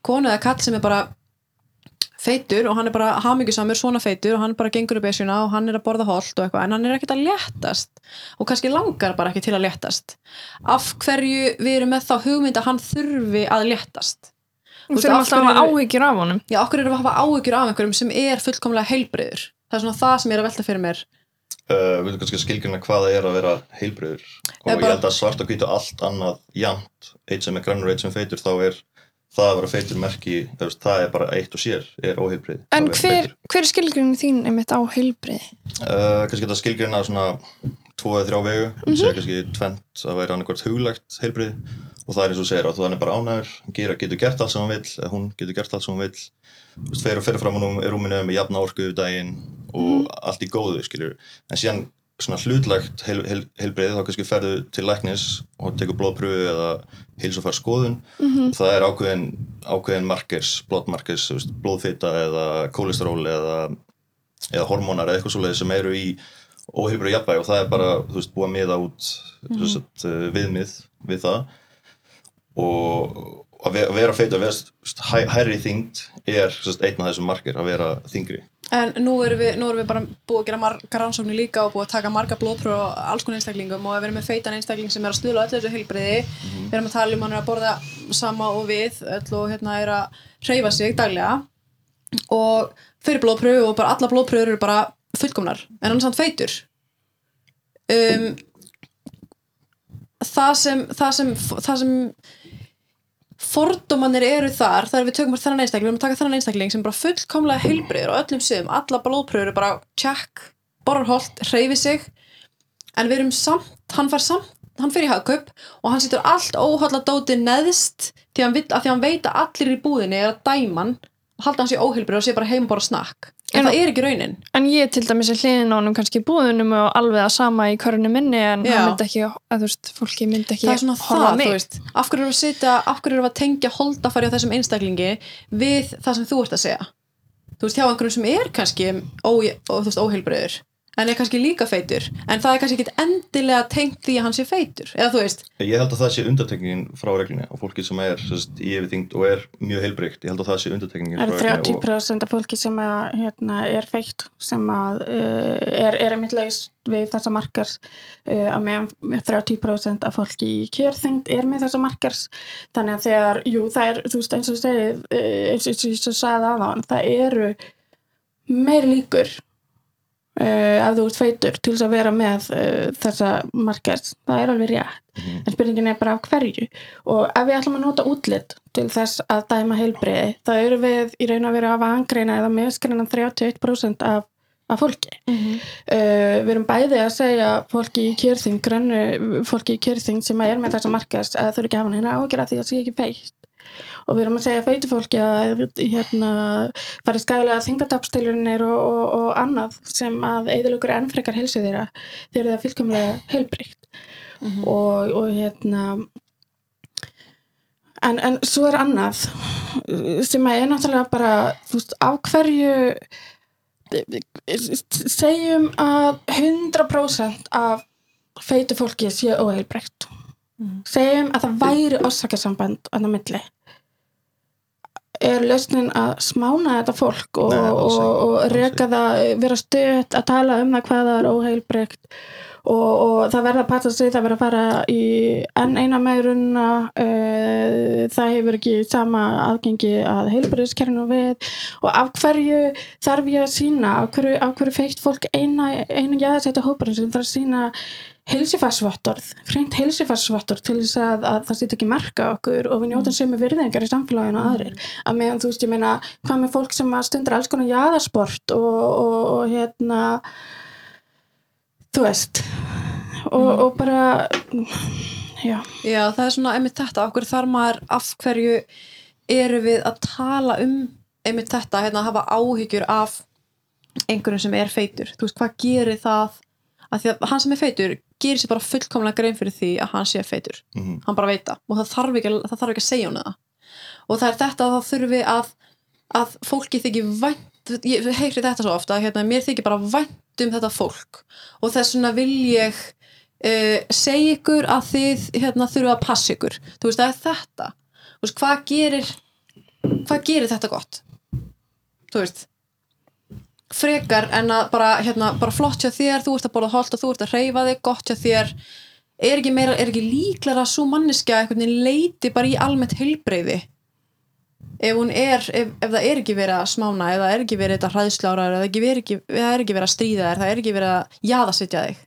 konu eða kall sem er bara feitur og hann er bara hamingjusamur svona feitur og hann bara gengur upp esjuna og hann er að borða holt og eitthvað en hann er ekkert að léttast og kannski langar bara ekki til að léttast. Af hverju við erum með þá hugmynd að hann þurfi að léttast? Þú þurfum af alltaf að hafa áhyggjur af honum. Já, okkur erum við að hafa áhyggjur af einhverjum sem er fullkomlega heilbriður það er svona það sem ég er að velta fyrir mér. Uh, við kannski skilgjörna hvað það er að vera heilbriður og bara- ég held að svart og hvítu allt annað jæmt, eitt sem er grannur, eitt sem feitur þá er það að vera feitur merki það er bara eitt og sér er óheilbrið En hver, hver er skilgrunni þín einmitt á heilbriði? uh, kannski þetta skilgjörna svona tvo eða þrjá vegu. Mm -hmm. kannski tvent að vera annarkvært huglegt heilbrið og það er eins og segir að þú hann er bara ánægur hann gera, getur gert allt sem hann eða hún getur gert allt sem Þú veist, fer og fer fram á rúminu með jafna orku yfir daginn og allt í góðu skilur en síðan svona hlutlagt heil, heil, heilbreið þá kannski ferðu til læknis og tekur blóðpröfu eða heilsufar skoðun. Það er ákveðin, ákveðin markers, blóðmarkers, blóðfita eða kólesteról eða, eða hormónar eða eitthvað svoleiði sem eru í óheilbrið jafnvægi og það er bara, veist, búið að miða út mm -hmm. sagt, eh, viðmið við það. Og að ve- að vera feitur, að vera þú veist, hæ- hærri þyngd er sagt, einn af þessum markir að vera þyngri En nú erum við, nú erum við bara búið að gera margar rannsóknir líka og búið að taka marga blóðpröf og alls konar einstaklingum og við erum með feitan einstakling sem er að stuðla öllu þessu heilbreyði við erum að tala um hann er að borða sama og við öll og hérna er að hreyfa sig daglega. Og fyrir blóðpröfu og bara alla blóðpröfur eru bara fullkomnar en hann er samt feitur. Um, það sem það sem, það sem fordómanir eru þar þar við tökum bara þennan einstakling, við erum að taka þennan einstakling sem er bara fullkomlega heilbriður og öllum siðum alla blóðpröfur eru bara check borrar holt, hreyfi sig. En við erum samt, hann fær samt hann fyrir í hagkaup og hann setur allt óhalla dóti neðst því hann, vill, að því hann veit að allir í búðinni er að dæma hann og halda hann sér óheilbriður og sé bara heim og bara snakk en, En- það er ekki raunin? En ég til dæmis er hliðin á honum kannski í búðunum og alveg að sama í körunum minni en hann myndi ekki, að þú veist, fólki myndi ekki það er svona horfa það, mig. þú veist. Af hverju við að setja, af hverju við að tengja holdafæri á þessum einstaklingi við það sem þú ert að segja? Þú veist, hjá einhverjum sem er kannski ó, ó, þú veist, óheilbreyður en er kannski líka feitur. En það er kannski ekki endilega tengt því að hann sé feitur. Eða þú veist, Ég held að það sé undartekningin frá reglunni og fólki sem er sest, í yfirþyngd og er mjög heilbreykt, ég held að það sé undartekningin Það frá eru reglunni og 30% af fólki sem að, hérna, er feitt sem að, uh, er, er einmitt laus við þessa markars uh, að meðan 30% af fólki í kjörþyngd er með þessa markars þannig að þegar, jú, það er þú veist eins og þú segir, uh, eins og ég sagði aðan, það eru meir líkur uh, að þú ert feitur til þess að vera með uh, þessa markars, það er alveg rétt. Mhm. en spurningin er bara af hverju? Og ef við ætlum að nota útlit til þess að dæma heilbreyði þá eru við í raun að vera að vangreina eða miskreina 31% af, af fólki. Uh, við erum bæði að segja fólki í kjörþing grönnu fólki í kjörþing sem er með þessa markast að þau eru ekki að hafa hérna ágjör að því að það sé ekki feitt og við erum að segja feitu fólki að hérna, fara skæðilega þingatapstilunir og, og, og annað sem að eðilugur enn frekar helsu þeirra þegar það er fylgkomlega heilbreykt og, og hérna en, en svo er annað sem að er náttúrulega bara þú veist, af hverju segjum að 100% af feitu fólki sé óheilbreykt segjum að það væri orsakasamband annað milli er lausnin að smána þetta fólk og, Nei, og, og reka það, vera stöðt að tala um það hvað það er óheilbreykt og, og það verða að passa sig, það verða að fara í enn eina megrunna uh, það hefur ekki sama aðgengi að heilbreyðiskerfinu við. Og af hverju þarf ég að sína af hverju, af hverju feitt fólk eina, eina jáðsæta hóparinn sem þarf að sína heilsifarsvottorð, hreint heilsifarsvottorð til þess að, að það setja ekki marka okkur og við njótum sömu virðingar í samfélaginu og aðrir. Að meðan þú veist ég meina hvað með fólk sem stundur alls konar jáðarsport og, og, og hérna þú veist og, og bara já, Já, það er svona einmitt þetta, af hverju þarf maður af hverju eru við að tala um einmitt þetta, hérna að hafa áhyggjur af einhverjum sem er feitur? Þú veist, hvað gerir það? Að því að hann sem er feitur gerir sér bara fullkomlega grein fyrir því að hann sé feitur. Mhm. hann bara veit það og það þarf ekki, það þarf ekki að segja hún það. Og það er þetta að þá þurfi að að fólki þykir vænt ég heyri þetta svo ofta, hérna, mér þykir bara vænt um þetta fólk. Og þess vegna vil ég uh, segja ykkur að þið hérna, þurfa að passa ykkur. Þú veist, það er þetta. Veist, hvað gerir hvað gerir þetta gott? Þú veist frekar en að bara, hérna, bara flott hjá þér, þú ert að borða holt og þú ert að hreyfa þig, gott hjá þér. Er ekki, meira, er ekki líklara að svo veginn leiti bara í almennt heilbreyði ef er, ef, ef það er ekki verið að smána ef það er ekki verið þetta hræðslárar ef það ef er ekki verið að stríða þér það er ekki verið að jaðasetja þig.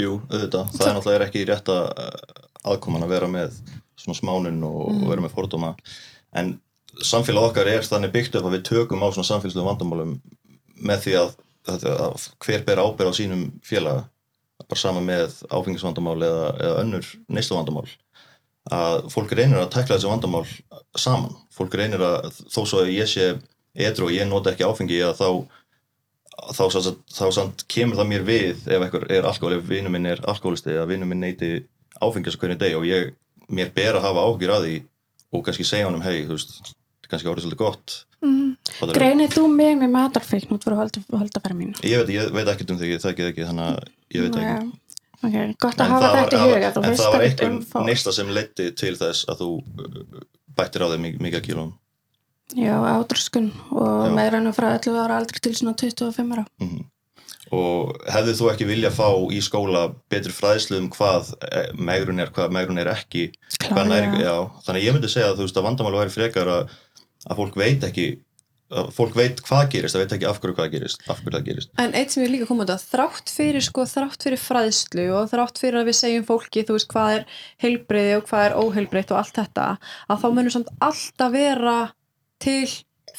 Jú, auðvitað, það er náttúrulega ekki rétt að aðkoman að vera með svona smánun og, og vera með fordóma. En samfélag okkar er þannig byggt upp að við tökum á svona samfélagslegum vandamálum með því að, að, að hver ber ábyrð á sínum félaga. Bara sama með áfengisvandamál eða, eða önnur neistuvandamál að fólk reynir að tekla þessi vandamál saman, fólk reynir að þó svo að ég sé edru og ég nota ekki áfengi að þá þá, þá, þá samt kemur það mér við ef einhver er alkohol, ef vinnu minn er alkoholisti eða vinnu minn neyti áfengis á hvernig deg og ég, mér ber að hafa ágjur að því og kannski segja honum, hei, þú veist kannski árið svolítið gott. Fattarðu? Greinir þú mig með matarfeikn út fyrir holdafæri mín? ég veit, ég veit ekkert um þig, ég þekki ekki þannig að ég veit ekki Ok, gott að En hafa þetta í huga, þú en það var ekkert einhver fólk. neista sem leiddi til þess að þú uh, bættir á þig mik- mikið kílum Já, átröskun og Já. meira enn frá 11 ára aldrei til svona 25 ára. Mhm. og hefði þú ekki vilja fá í skóla betri fræðslu um hvað eh, megrun er, hvað megrun er ekki Klárlega. já, þannig ég myndi segja að þú veist að vandamál væri frekar að, að fólk veit ekki fólk veit hvað gerist, það veit ekki af hverju hvað gerist af hverju það gerist. En eitt sem ég líka koma út að þrátt fyrir sko, þrátt fyrir fræðslu og þrátt fyrir að við segjum fólki þú veist hvað er heilbreyði og hvað er óheilbreytt og allt þetta, að þá munur samt alltaf vera til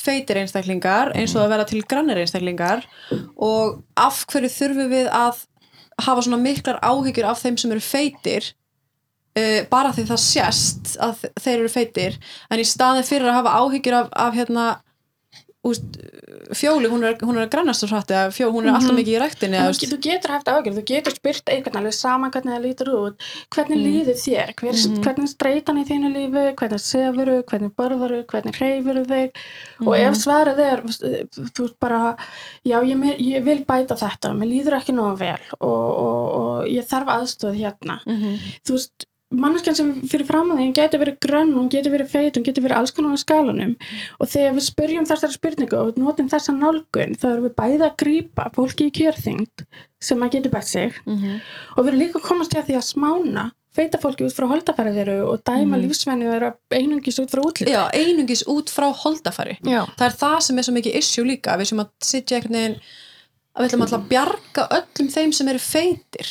feitir einstaklingar eins og að vera til grannir einstaklingar og af hverju þurfum við að hafa svona miklar áhyggjur af þeim sem eru feitir uh, bara því það sést að þeir eru feitir en í staðin fyrir að hafa áhyggjur af, af hérna úst, fjóli, hún er, hún er að grannast svo hratt eða fjó, hún er alltaf mikið í ræktinni En eða, Þú, getur haft ágjörð, þú getur spyrt einhvern alveg saman hvernig það lítur út, hvernig Mm. líður þér, Hver, Mhm. hvernig er streitan í þínu lífi, hvernig sefuru, hvernig borðaru, hvernig hreyfuru þig og Mhm. ef svarið er, þú veist bara, já ég, ég vil bæta þetta, mér líður ekki nógu vel og, og, og ég þarf aðstöð hérna. Mhm. Þú veist, manneskjan sem fyrir fram að því, hún getur verið grönn, hún getur verið feit, hún getur verið alls konar á skalanum og þegar við spyrjum þessari spurningu og notum þessa nálgun, þá erum við bæði að grípa fólki í kjörþyngd sem að getur bætt sig Mhm. og við erum líka komast til að því að smána feita fólki út frá holdafæri þeirra og dæma Mhm. lífsvenni þeirra einungis út frá útlýtt. Já, einungis út frá holdafari Já. það er það sem er svo mikið issue líka við sem að sitja einhvern veginn að við ætlum alltaf að bjarga öllum þeim sem eru feitir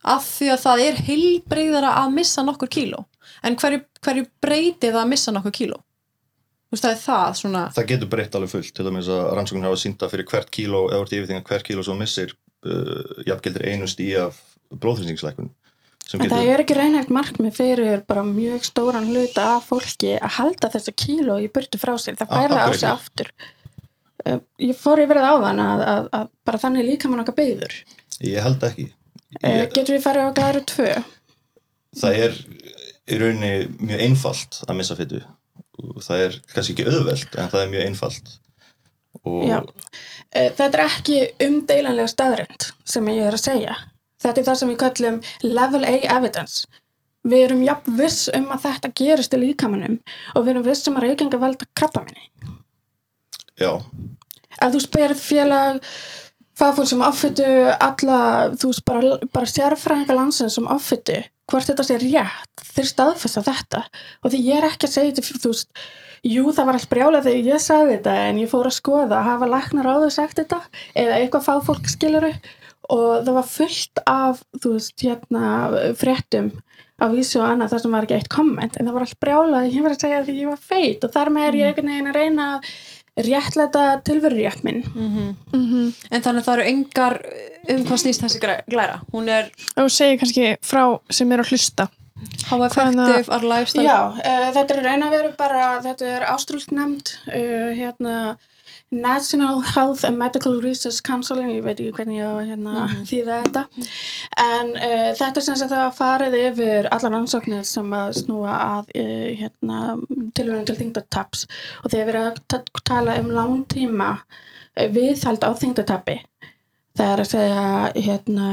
af því að það er heilbreyðara að missa nokkur kíló en hverju, hverju breyti það að missa nokkur kíló þú veist það er það svona það getur breytt alveg fullt til dæmis að rannsóknir hafa sínda fyrir hvert kíló eða vart yfirþingar hvert kíló sem missir uh, jafngildir einu stíi af blóðþrýstingslækun sem En það getur er ekki reynhægt markmið fyrir bara mjög stóran hluta af fólki að halda þessa kíló í burtu frá sér. Það færða af á sig aftur. Uh, Ég fór yfir það áðan að, að, að bara þannig líka mann okkar beigður. ég held ekki Uh, ég, getur við farið á glæru tvö? það er í rauninni mjög einfalt að missa fytu það er kannski ekki auðvelt en það er mjög einfalt og. Uh, Þetta er ekki umdeilanlega staðrind sem ég er að segja. Þetta er það sem við kallum level A evidence. Við erum jafn viss um að þetta gerist í líkamannum og við erum viss um að reykinga valda krabba minni. já, Ef þú spyrir félag fagfólk sem offittu alla, þú veist, bara, bara sérfræðinga landsins sem offittu, hvort þetta sé rétt, þeir staðfesta þetta. Og því ég er ekki að segja þetta, þú veist, jú, það var allt brjálað þegar ég sagði þetta, en ég fór að skoða, hafa læknar áður sagt þetta, eða eitthvað fagfólk skiluru, og það var fullt af, þú veist, hérna, fréttum á vísu og annað þar sem var ekki eitt komment, en það var allt brjálað, ég var að segja því ég var feit og þar með er ég einhvern veginn að reyna að réttlæta tilverurétt minn. mm Mhm. en þannig að það eru engar um hvað snýst þessi glæra hún er og segir kannski frá sem er að hlusta how effective are lifestyle Já, uh, þetta er raun að veru bara, þetta er ástrúlt nefnd, uh, hérna, National Health and Medical Research Council, ég veit ekki hvernig ég á hérna, þýða þetta, en uh, þetta sem sagt að farið yfir allar ansóknir sem að snúa að uh, hérna, tilvægum til þingdataps og þegar við erum að ta- tala um langtíma uh, viðhald á þingdatapi, það er að segja hérna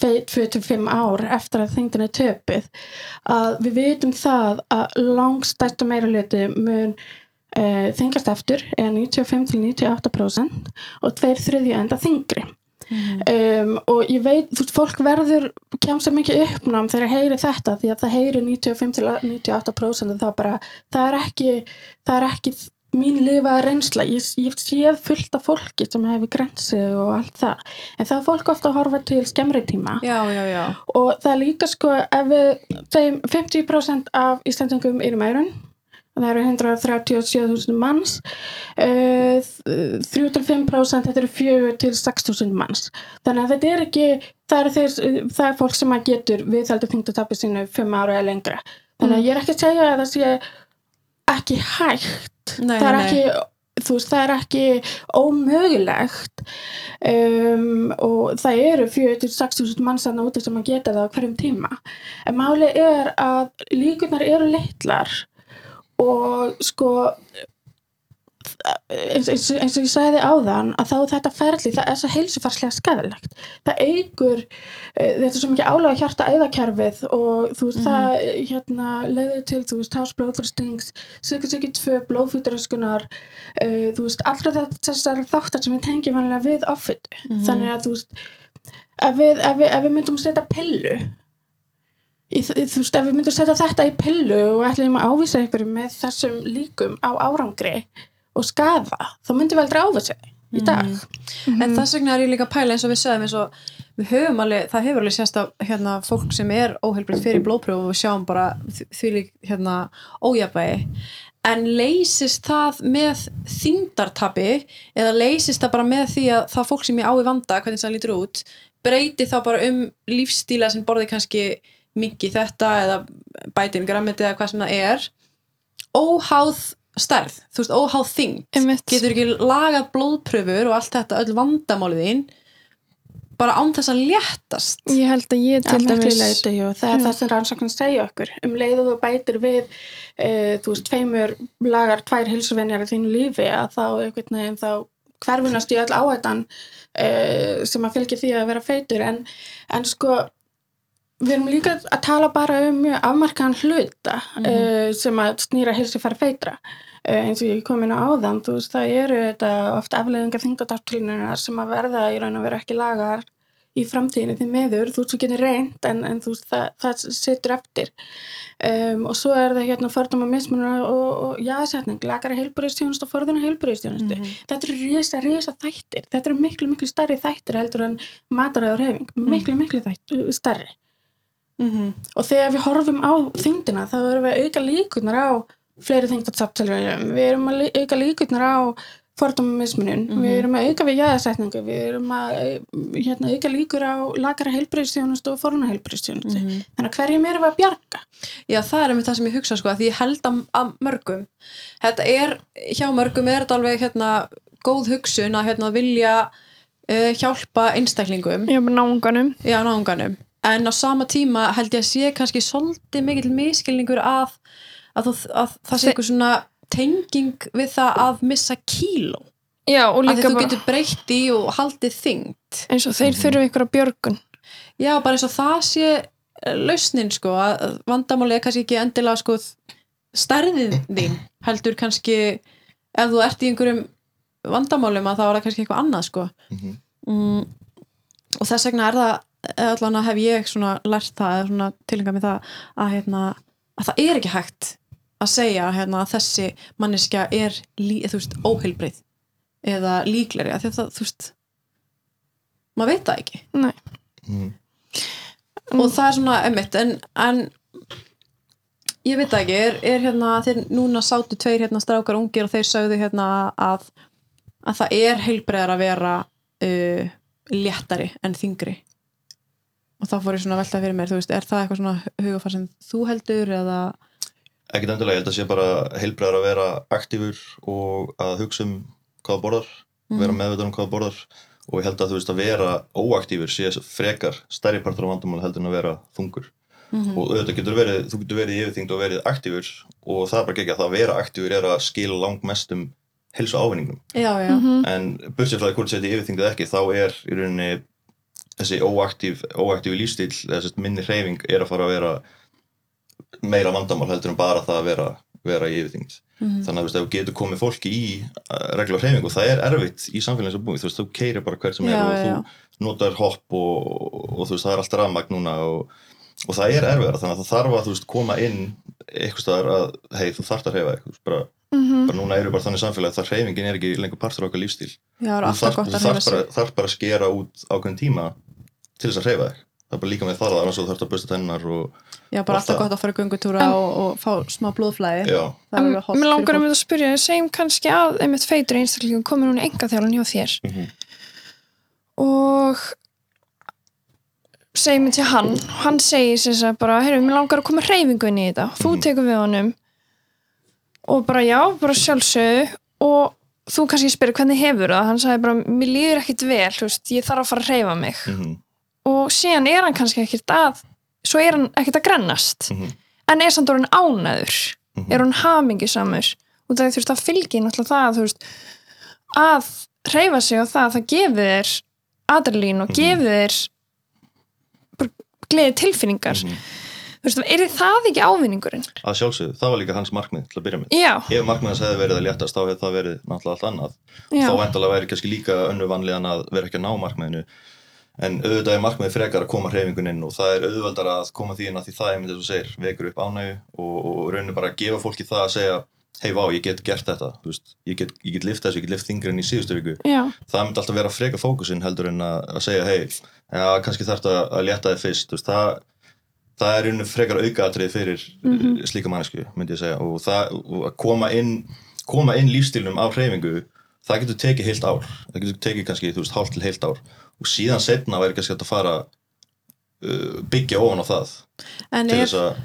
2-5 ár eftir að þingdin er töpuð. Að við vitum það að langstæstu meira hluti mun uh, þingast eftir eða 95-98% og tveir þriðja enda þingri um, og ég veit, þú veist, fólk verður kemst að mikið uppnám þegar heyri þetta því að það heyri 95-98% og það bara, það er ekki það er ekki mín lifaða reynsla, ég, ég séð fullt af fólki sem hefur grensi og allt það. En það er fólk ofta að horfa til skemmri tíma. Já, já, já. Og það er líka sko ef við segjum 50% af Íslandingum eru meirun það eru 137.000 manns. Uh, 3-5% þetta eru 4-6.000 manns. Þannig að þetta er ekki það er, þeir, það er fólk sem að getur viðhaldi þingdatapi sínu 5 ára eða lengra. Þannig að ég er ekki að segja að það sé ekki hægt. Nei, það er ekki þú veist, það er ekki ómögulegt um, og það eru 4-6.000 manns að úti sem að geta það á hverjum tíma. En máli er að líkunar eru litlar og sko eins, eins, eins og ég sagði áðan að þá þetta ferli, það er svo heilsufarslega skadalegt. Það eigur þetta er svo mikið álega hjarta æðakerfið og þú veist, það hérna leiður til, þú veist, hásblóðfrstings sykursykki 2, blóðfýturöskunar uh, þú veist, allra þessar þáttar sem við tengjum vanlega við offit. Þannig að þú veist ef við, ef við, ef við myndum setja pillu Í, þú veist, ef við myndum setja þetta í pillu og ætlum að ávísa ykkur með þessum líkum á árangri og skaða, þá myndum við aldrei ávísa í dag. en þess vegna er ég líka að pæla eins og við sögum eins og við höfum alveg, það hefur alveg sérst að hérna, fólk sem er óheilbrið fyrir blóðpröfu og við sjáum bara því lík hérna, ójafvægi en leysist það með þingdartabi eða leysist það bara með því að það fólk sem ég á í vanda, hvernig það lítur út breyti þá bara um lífstíla sem borði kannski mingi þetta eða bætin grammiti eða hvað sem það er óháð stærð, þú veist, óháð Einmitt. getur ekki lagað blóðpröfur og allt þetta, öll vandamálið þín bara án þess að léttast Ég held að ég Til dæmis leiti, jú. Það er það sem rannsókn segja okkur. Um leið og þú bætir við, e, þú veist, tveimur lagar, tvær hilsuvenjar í þínu lífi að þá, einhvern veginn, þá hverfunast í öll áhættan e, sem að fylgja því að vera feitur. En, en sko, við erum líka að tala bara um mjög afmarkaðan hluta mm sem að snýra hilsi fara feitra. E, eins og ég kom inn á áðan, þú veist, það eru þetta oft afleðingar þingdadartlunar sem að verða í raun og vera ekki lagar í framtíðinni því meður, þú veist, þú getur reynd en, en þú veist, það, það situr eftir. Um, og svo er það hérna fordama mismunur og, og jásetning lagara heilbúriðstjónust og forðuna heilbúriðstjónustu þetta eru risa, risa þættir. Þetta eru miklu, miklu stærri þættir heldur en mataræður hefing, miklu, miklu þættir, stærri mm -hmm. og þegar við horfum á þyngdina þá erum við að auka líkurnar á fleiri þyngdarsaptölunum, við erum að auka líkurnar á fordóma mismunum, við erum að auka við jæðasetningu, við erum að eh, hérna, auka líkur á lagara heilbreyðstjónustu og foruna heilbreyðstjónustu þannig að hverjum erum við að bjarga? Já, það er einmitt það sem ég hugsa sko, að því ég held að, mörgum þetta er, hjá mörgum er þetta alveg hérna, góð hugsun að hérna, vilja uh, hjálpa einstaklingum, bara náunganum. Já, náunganum en á sama tíma held ég að sé kannski svolítið mikill miskilningur að, að, þú, að það sé eitthvað svona tenging við það að missa kíló. Já, og að því þú getur breytt í og haldið þyngd eins og þeir þurfa ykkur að björgun. Já, bara eins og það sé eh, lausnin sko, að vandamáli er kannski ekki endilega sko stærðin þín, heldur kannski ef þú ert í einhverjum vandamálum að þá er það kannski eitthvað annað sko. Mhm. mm, og þess vegna er það allan að hef ég svona lært það eða svona tilenga með það að, hérna, að það er ekki hægt að segja hérna, að þessi manneskja er lí, veist, óheilbrið eða líkleri að það, þú veist maður veit það ekki. Mhm. og það er svona emmitt en, en ég veit það ekki er, er hérna þeir núna sátu tveir hérna strákar ungir og þeir sögðu hérna að, að það er heilbreiðar að vera uh, léttari en þingri og þá fór ég svona að velta fyrir mér þú veist, er það eitthvað svona hugafar sem þú heldur eða? Ekkert endilega, ég held að sé bara heilbreðar að vera aktífur og að hugsa um hvað þú borðar, vera meðvitað um hvað þú borðar. Og ég held að þú veist að vera óaktífur sé frekar stærri partur á vandamál heldur en að vera þungur. Og auðvitað getur verið, þú getur verið yfirþyngd og verið aktífur og það er bara ekki að það að vera aktífur er að skila langt mest um helsu ávinningum já, já, en bursið frá því hvort þessi óaktív, óaktív lífstíl þessi minni hreyfing er að fara að vera meira vandamál heldur en bara það að vera, vera í yfirþyngd. Þannig að þú veist, ef þú getur komið fólki í uh, regla hreyfing og það er erfitt í samfélagins að búið, þú veist, þú keirir bara hver sem er Já, og já, þú notar hopp og, og, þú veist, það er allt rafmagn núna og, og það er erfiðara, þannig að það þarf að þú veist, koma inn eitthvað staðar að, hei, þú þarft að hreyfa veist, bara, Mhm. bara núna eru bara þannig samfélag að það hreyfingin er ekki lengur partur á okkar lífstíl já, er þú þarf, bara, bara að skera út ákveðin tíma til þess að hreyfa þig. Það er bara líka með það annars þú þarf að busta tennar og já, bara alltaf gott að fara í göngutúra og, og fá smá blóðflæði. Mér langar um þetta að spyrja, segjum kannski að einmitt feitur einstaklingum komið núna enga þjálun hjá þér. Mhm. og segjum við til hann. Hann segir sér að bara, heyrðu, mér langar að koma hreyfingu inn í þetta. Þú Mhm. tekur við honum og bara já, bara sjálfsögðu. Og þú kannski spyrir hvernig hefur það? Hann sagði bara, mér líður ekkit vel veist, ég þarf að fara að reyfa mig. Mhm, og síðan er hann kannski ekkit að svo er hann ekkit að grennast. Mhm, en er samt orðin ánæður mhm. er hann hamingisamur og það, þú veist, það fylgir náttúrulega það þú veist, að reyfa sig og það, það gefur þér adrenalín og Mhm. gefur þér bara gleði tilfinningar. Mhm. þú veist, er það ekki ávinningurinn? að sjálfsögðu, það var líka hans markmið til að byrja með. Já, ef markmið hans hefði verið að léttast þá hefði það verið náttúrulega allt annað. Já, þá endalega væri kannski líka önnu vanlíðan að vera ekki að ná markmiðinu en auðvitað er markmiðið frekar að koma hreyfingun inn og það er auðveldar að koma því inn að því það er myndið þess að segir, vekur upp ánægu og, og rauninu bara að gefa fólki það að segja hei vá, ég get gert þetta, veist, ég get, ég get lift þessu, ég get lift þingri enn í síðustu viku. Já, það myndi alltaf vera freka fókusinn heldur en að, að segja hei, já, kannski þarf þetta að létta þið fyrst, veist, það það er rauninu frekar aukaatrið fyrir mm Mhm. slíka mannesku, myndi ég segja. Og það, og að koma inn koma inn lífstílnum á hreyfingu það getur tekið heilt ár, það getur tekið kannski, þú veist, hálft til heilt ár og síðan setna væri kannski að fara uh, byggja ofan á það en til er, þess að,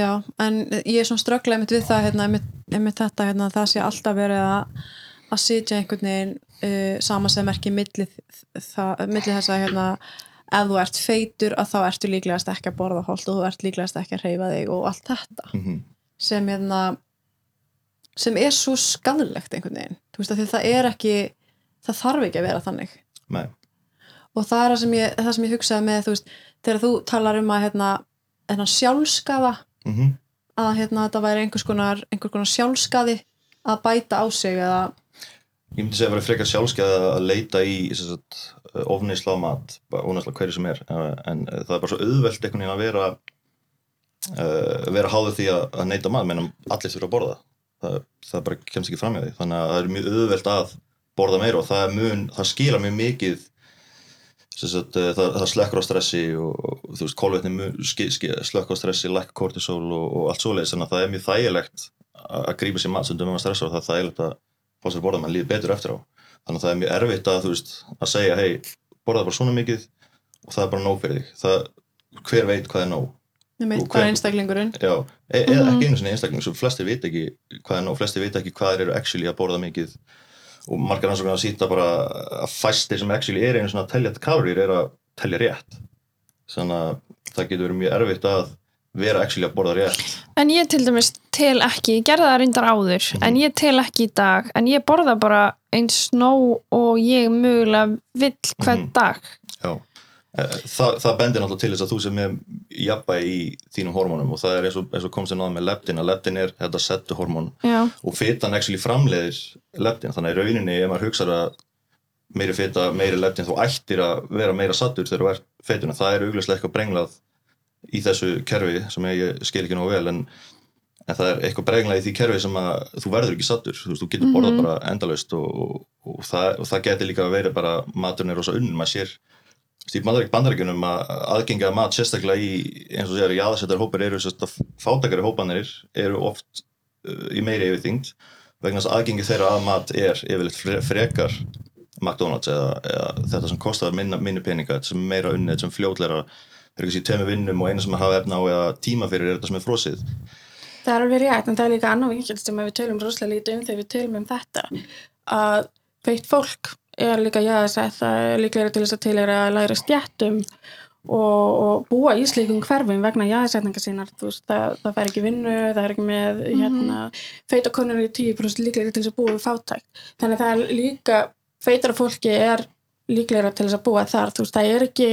já, en ég er svona strögglega einmitt við það, hérna, einmitt, einmitt þetta hérna, það sé alltaf verið að að sitja einhvern veginn uh, saman sem merki milli, það, milli þess að hérna, ef þú ert feitur að þá ertu líklegast ekki að borða holt og þú ert líklegast ekki að hreyfa þig og allt þetta. Mm sem hérna sem er svo skadlegt einhvern veginn. Þú veist það er ekki það þarf ekki að vera þannig. Nei, og það er það sem ég, það sem ég hugsaði með þú veist, þegar þú talar um að hérna, hérna sjálfskaða mm að hérna þetta væri einhvers konar, einhvers konar sjálfskaði að bæta á sig eða ég myndi segja að vera frekar sjálfskeið að leita í ofneisla á mat, ónæsla hverju sem er. En það er bara svo auðvelt einhvern veginn að vera uh, vera háður því að, að neyta mat meðan allir þurfa að borða. Það, það bara kemst ekki fram hjá því. Þannig að það er mjög auðvelt að borða meira og það, mun, það skila mjög mikið sagt, uh, það, það slekkur á stressi og, og veist, ski- slekkur á stressi, lækka kortisol og, og allt svoleiðis, þannig að það er mjög þægilegt að að grípa sér mat sem dömum að stressa og það er þægilegt að fá sér borða, mann líður betur eftir á. Þannig að það er mjög erfitt að, veist, að segja hei, borða bara svona mikið og það er bara nóg fyrir þig. Það, hver veit hvað er nóg? Veit Og hvað er einstaklingurinn. Já, e eða Mhm. ekki einu sinni einstakling svo flestir veit ekki hvað er nóg, flestir veit ekki hvað eru actually að borða mikið og margar rannsóknar að sýta bara að fæstir sem actually er einu svona telja kaloríur er að telja rétt þannig að það getur verið mjög erfitt að vera actually að borða rétt En ég til dæmis tel ekki, ég gerði það reyndar áður, Mhm. en ég tel ekki í dag, en ég borða bara eins nóg og ég mögulega vill hvern Mhm. dag. Já, Eh, Þa, það bendir náttúrulega til þess að þú sem er jafnvægi í þínum hormónum og það er eins og, eins og komst þér náða með leptin að leptin er þetta settu hormón Já, og fitan actually framleiðir leptin þannig að í rauninni ef maður hugsaður að meiri fita, meiri leptin þú ættir að vera meira sattur þegar þú ert fetuna það er augljóslega eitthvað brenglað í þessu kerfi sem ég skil ekki nógu vel en, en það er eitthvað brenglað í því kerfi sem að þú verður ekki sattur þú, þú getur borðað Mhm. bara endalaust og, og, og, það, það getur líka verið bara maturinn er rosa unn, maður sér í bandaríkjunum að aðgenga mat sérstaklega í, eins og sér, jáðasettar hópar eru fátakari hópanir eru oft uh, í meiri yfirþyngd vegna þess að aðgengi þeirra að mat er yfirleitt fre- frekar McDonalds eða, eða þetta sem kostar minna, minni peninga, þetta sem meira unnið, þetta sem þeir eru kannski tveimur vinnum og eina sem hafa efna á eða tíma fyrir er þetta sem er frosið. Það er alveg rétt, en það er líka annað vinkjöld sem við tölum rosalega lítið um þegar við tölum um þetta að veitt fólk er líka jáðsett, það er líklega til þess að til er að læra stjættum og, og búa í slíkum hverfum vegna jáðsetninga sínar, veist, það, það fær ekki vinnu, það er ekki með hérna, feita konur í 10% líklega til þess að búa við fátækt, þannig að það er líka feitara fólki er líklega til þess að búa þar, veist, það er ekki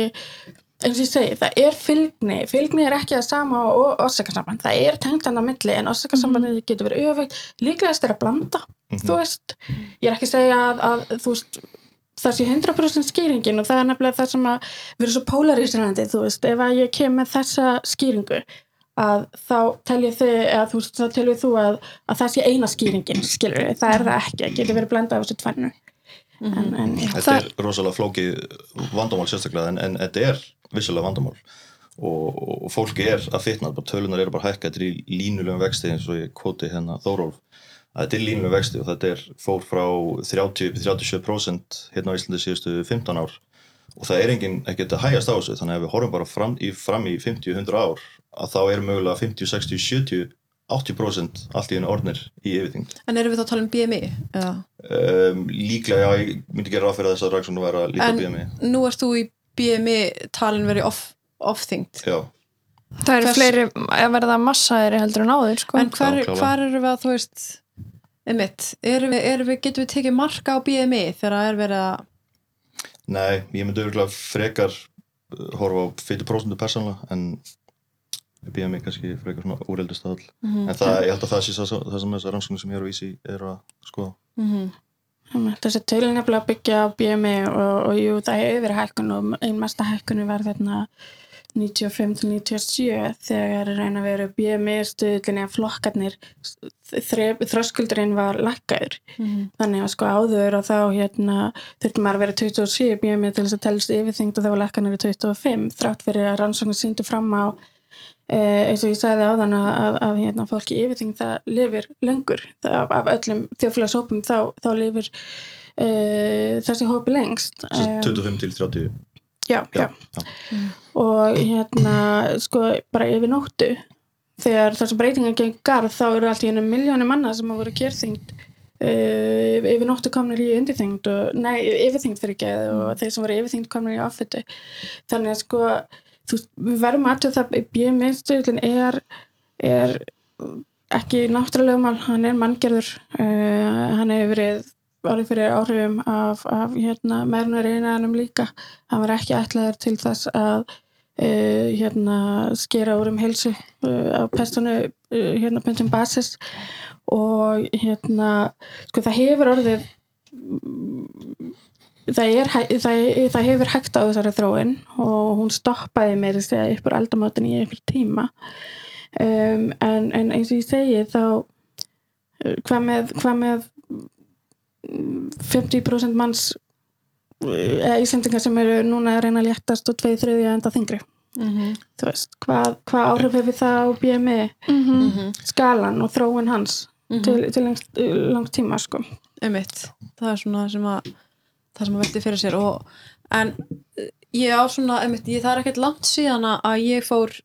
eins og ég segi, það er fylgni. Fylgni er ekki það sama og orsakasamband. Það er tengt á milli en orsakasambandið getur verið öfugt, líklegast er að blanda Mhm. þú veist, ég er ekki að segja að, að þú veist, það sé 100% skýringin og það er nefnilega það sem að vera svo polarísirandi, þú veist, ef að ég kem með þessa skýringu að þá teljið þið, eða þú veist, þá teljið þú að, að það sé eina skýringin skilur við, það er það ekki, það getur verið blanda af þessu tvennu. En, en já, Þetta er rosalega flókið vandamál sérstaklega en, en þetta er vissulega vandamál. Og, og fólki er að fitna, bara tölunar eru bara að hækka þetta er í línulegum vexti eins og ég kvoti hérna Þórólf. að þetta er línulegum vexti og þetta er fór frá 30-37% hérna á Íslandi síðustu 15 ár. Og það er engin ekkert að hægast á þessu þannig að við horfum bara fram í, fram í 50-100 ár að þá er mögulega 50, 60, 70 80% allt í hennu orðnir í yfirþyngd. En erum við þá að tala um BMI? Um, líklega, já, ég myndi gera ráð fyrir að þess að rannsóknu væri að líka En- BMI Nú ert þú í BMI talin verið off, off-þyngd. Já, það eru Hvers- fleiri að verða massaðir heldur en áður sko. En hvar, hvar erum við að, þú veist einmitt, erum við, erum við, getum við tekið marka á BMI þegar það er verið að nei, ég myndi örgulega frekar uh, horfa á fyrir prósendu persónulega en BMI kannski frekar svona úreldist aðall Mhm. en það, ég held að það sé það, það sem þessar rannsóknir sem ég er að vísi er að skoða Mhm. Einmitt, Þessi tölun nefnilega byggja á BMI og, og jú, það hefur verið hækkun og einn mesta hækkunu var þarna 95-97 þegar reyna að vera BMI stuðlinni að flokkarnir þröskuldurinn var lakkaður Mhm. þannig að sko áður og þá hérna þurfti maður að vera 27 BMI til þess að telst yfirþyngd og þá var lakkanir í 25 þrátt fyrir að rannsóknir síndu fram á eh, eins og ég sagði áðan að, að, að hérna, fólki yfirþyngd það lifir lengur. Það, af, af öllum þjóðfélagshópum þá, þá lifir uh, þessi hópi lengst. Sem Em, 25 til 30 já, já. já. og hérna sko bara yfir nóttu þegar þessi breytingar gegn garð þá eru allt í hennu miljónum manna sem hafa voru kjörþyngd uh, yfir nóttu komnir í undirþyngd og, nei, yfirþyngd fyrir ekki og þeir sem voru yfirþyngd komnir í áfittu þannig að sko þú, við verðum að það BMI-stöðlun er, er ekki náttúrulegumál, hann er manngerður uh, hann hefur verið orðið fyrir áhrifum af, af hérna, meðrunar einaðanum líka. Hann var ekki ætlaður til þess að uh, hérna, skera úr um heilsu uh, á pestunu uh, hérna punktum basis. Og hérna sko það hefur orðið það, er, það, það hefur hægt á þessari þróin og hún stoppaði meira að segja upp úr aldamótin í einhver tíma. Um, en, en eins og ég segi þá hvað með, hvað með 50% manns eða Íslendingar sem eru núna að reyna að léttast og tveið þriðja enda þingri Mhm. þú veist, hvað, hvað áhrif hefur það á BMI Mhm. Mhm. skalan og þróun hans Mhm. til, til lengt, langt tíma sko. einmitt, það er svona sem að það sem að velti fyrir sér og, en eh, ég á svona ég, það er ekkert langt síðan að- að ég fór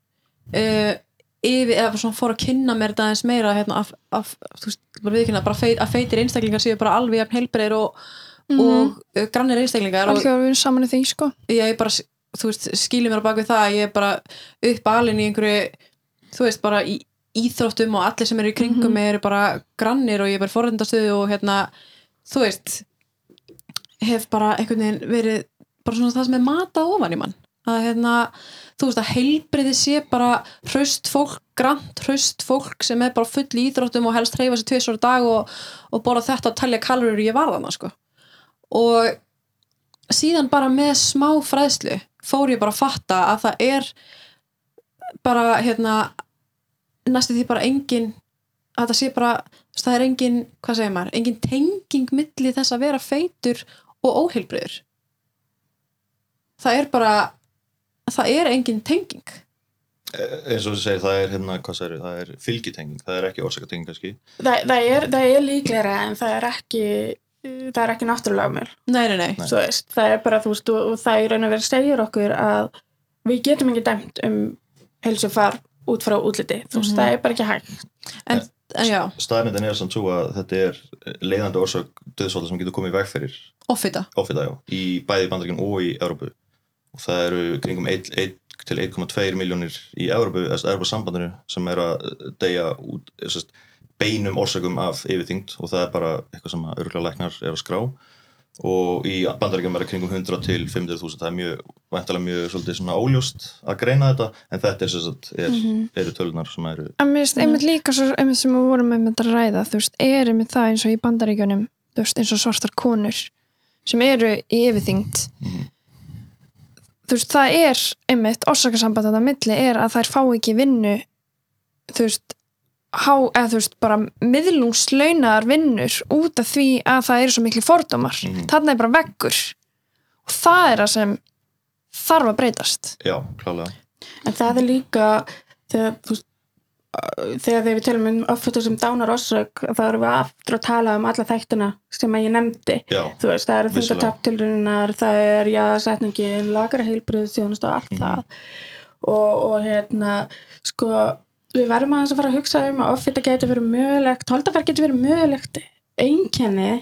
uh, yfir, eða svona fór að kynna mér þetta aðeins meira hérna, af, af, þú veist, bara viðkynna, bara feit, að feitir einstaklingar séu bara alveg jafn heilbreyðir og, og uh, grannir einstaklingar og algjör við erum saman í því sko. ég bara, þú veist, skýli mér á bak við það að ég er bara upp alin í einhverju þú veist, bara í íþróttum og allir sem eru í kringum mig eru bara grannir og ég er bara forrendastöðu og hérna, þú veist hef bara einhvern veginn verið bara svona það sem er matað ofan í mann að hérna, þú veist að heilbriði sé bara hraust fólk grant hraust fólk sem er bara full í íþróttum og helst hreyfa sér tvisvar á dag og, og borða þetta og talja kalorir ég var þarna sko. Og síðan bara með smá fræðslu fór ég bara að fatta að það er bara hérna næstu því bara engin að það sé bara, það er engin hvað segir maður, engin tenging milli þess að vera feitur og óheilbriður það er bara það er engin tenging. Eh, eins og þú segir, það er hérna, hvað segir, það er fylgitenging, það er ekki orsakatenging kannski? Það, það, er, það er líklega en það er ekki það er ekki náttúrulega mér nei, nei, nei, Nei. veist, það er bara þú veist og, og það er raun að vera segir okkur að við getum ekki dæmt um heilsufar út frá útliti. Þú veist, Mhm. það er bara ekki hægt. En, en já, staðnindin er samt svo að þetta er leiðandi orsök döðsvalda sem getur komið í veg fyrir. Offita. Ofita, já, í bæði bandaríkjum og í Európu og það eru kringum 1, 1 til 1,2 miljónir í Európu, eða Európa sambandinu sem er að deyja út sest, beinum orsökum af yfirþyngd. Og það er bara eitthvað sem örgulega læknar er að skrá. Og í bandaríkjum er það kringum 100 til 500.000 það er mjög, væntalega mjög svolítið svona óljóst að greina þetta en þetta er, sest, er, eru tölunar sem eru en mér finnst einmitt líka svo, einmitt sem við vorum einmitt að ræða þú veist, er einmitt það eins og í bandaríkjunum þú veist, eins og svartar konur sem eru í yfirþyngd. Mhm. Þú veist, það er einmitt orsakasamband þetta milli er að þær fá ekki vinnu þú veist há, eða þú veist, bara miðlungslaunar vinnur út af því að það eru svo miklu fordómar. Mhm. þarna er bara veggur. Og það er það sem þarf að breytast. Já, klálega. En það er líka þegar þú veist þegar þegar við tölum um offitu sem dánar orsök þá erum við aftur að tala um alla þættina sem að ég nefndi já, þú veist, það eru Vissulega. þungataptilrunar það er jáðsetningin, lagara heilbrið þjónust og allt Mhm. það og, og hérna sko við verðum aðeins að fara að hugsa um að offita getur verið mögulegt, holdafær getur verið mögulegt einkenni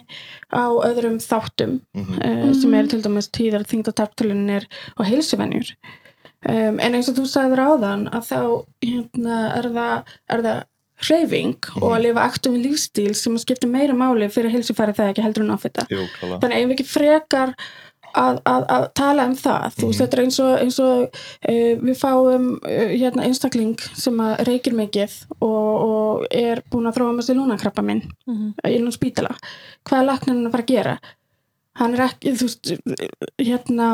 á öðrum þáttum Mhm. uh, sem eru til dæmis tíðar þingdatarptölunir og heilsuvenjur um, en eins og þú sagðir áðan að þá hérna, er það, það hreyfing og að lifa aktum lífstíl sem skiptir meira máli fyrir heilsufæri þegar ekki heldur en klála. þannig ef við ekki frekar að, að, að tala um það? Þú veist, þetta er eins og, eins og uh, við fáum uh, hérna einstakling sem að reykir mikið og, og er búin að þróa með sér lúnakrabba minn Mhm. innan spítala. Hvað er laknarinn að fara að gera? Hann er ekki, þú veist hérna,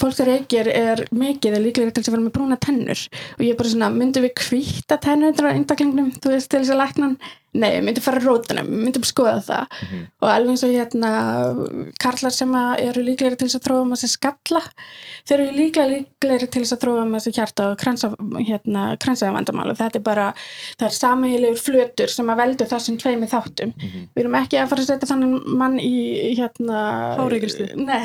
fólk sem reykir er mikið er líklega til þess að vera með brúna tennur. Og ég er bara svona, myndum við kvíta tennur á einstaklingum, þú veist, til þess að lakna hann nei, við myndum fara að rótuna, við myndum skoða það. Og alveg eins og hérna karlar sem að eru líklegri til þess að þróa með sér skalla þeir eru líklega líklegri til þess að þróa með sér hjarta og kransa, hérna, kransaða vandamál. Og þetta er bara, það er sameigilegur flötur sem að veldu þessum tveimi þáttum. Við erum ekki að fara að setja þannig mann í hérna Háreykristu. Nei,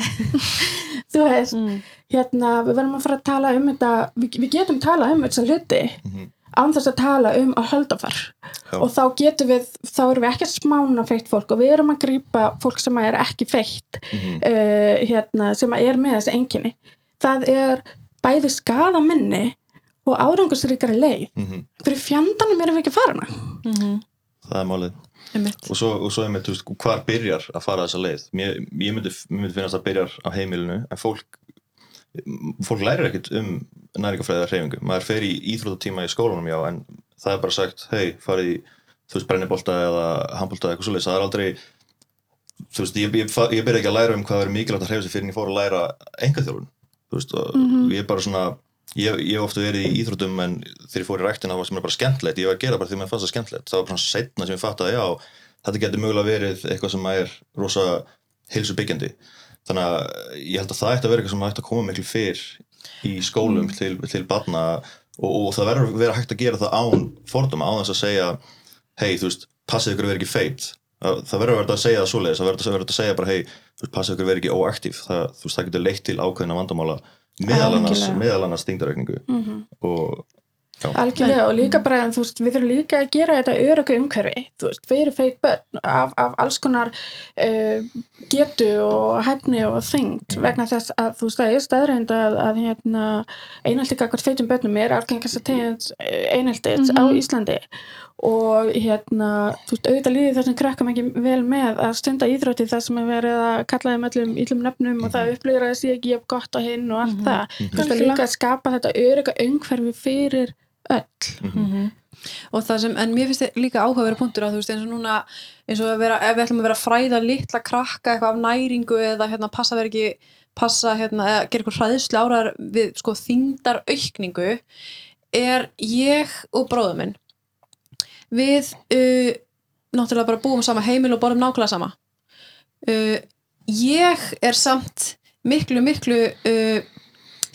þú veist Mm. hérna, við verðum að fara að tala um þetta við, við getum tala um þessa hluti. Mhm. Án þess að tala um að höldafar og þá getum við, þá erum við ekki að smána feitt fólk og við erum að grípa fólk sem er ekki feitt Mhm. uh, hérna, sem er með þessi enginni það er bæði skada minni og árangursríkari leið Mhm. fyrir fjandanum erum við ekki að fara hana Mhm. Það er málið. Og svo, og svo einmitt, þú veist, hvar byrjar að fara þessa leið? Mér, ég myndi, mér myndi finnast að byrjar á heimilinu, en fólk, fólk lærir ekkert um næringafræðið að hreyfingu. Maður fer í íþróttatíma í skólanum, já, en það er bara sagt, hei, farið í, þú veist, brennibolta eða handbolta eða eitthvað svoleiðis. Það er aldrei, þú veist, ég, ég, ég byrja ekki að læra um hvað er mikilvægt að hreyfa sig fyrir en ég fór að læra engaþjálfun. Þú veist, og ég er bara svona, ég, hef ofta verið í íþróttum en þegar ég fór í ræktina það var sem er bara skemmtilegt, ég var að gera bara því að mér fannst það skemmtilegt það var svona setna sem ég fatt að já þetta getur mögulega verið eitthvað sem er rosa heilsu byggjandi þannig að ég held að það ætti að vera eitthvað sem ætti að koma miklu fyrr í skólum til, til barna og, og það verður að vera hægt að gera það án forduma, án þess að segja hei, þú veist, passið ykkur að vera ekki feit það verður að vera að segja það svoleiðis það verður að vera að segja bara hei, þú veist, passið ykkur að vera ekki óaktív. Það, þú veist, það getur leitt til ákveðina vandamála meðal annars, meðal annars þingdaraukningu og Algjörlega og líka bara, þú veist, við þurfum líka að gera þetta öröku umhverfi, þú veist, fyrir feit börn af, af alls konar uh, getu og hæfni og þyngd vegna þess að þú veist, það er staðrænd að, að hérna, einhaldi gagvart feitum börnum er algengast að tegja einhaldið á Íslandi. Og hérna, þú veist, auðvitað líði þessum krakkam ekki vel með að stunda íþrótti það sem er verið að kalla þeim öllum íllum nöfnum og það upplýður að það sé ekki gott á hinn og allt það, þú veist, að líka að skapa þetta öröka umhverfi fyrir öll. Og það sem, en mér finnst þið líka áhugaverið punktur að þú veist eins og núna eins og að vera, ef við ætlum að vera að fræða litla krakka eitthvað af næringu eða hérna passa verið ekki passa hérna, eða gera eitthvað hræðslu áraðar við sko þingdar aukningu er ég og bróður minn við uh, náttúrulega bara búum á sama heimil og borðum nákvæmlega sama. Uh, ég er samt miklu miklu uh,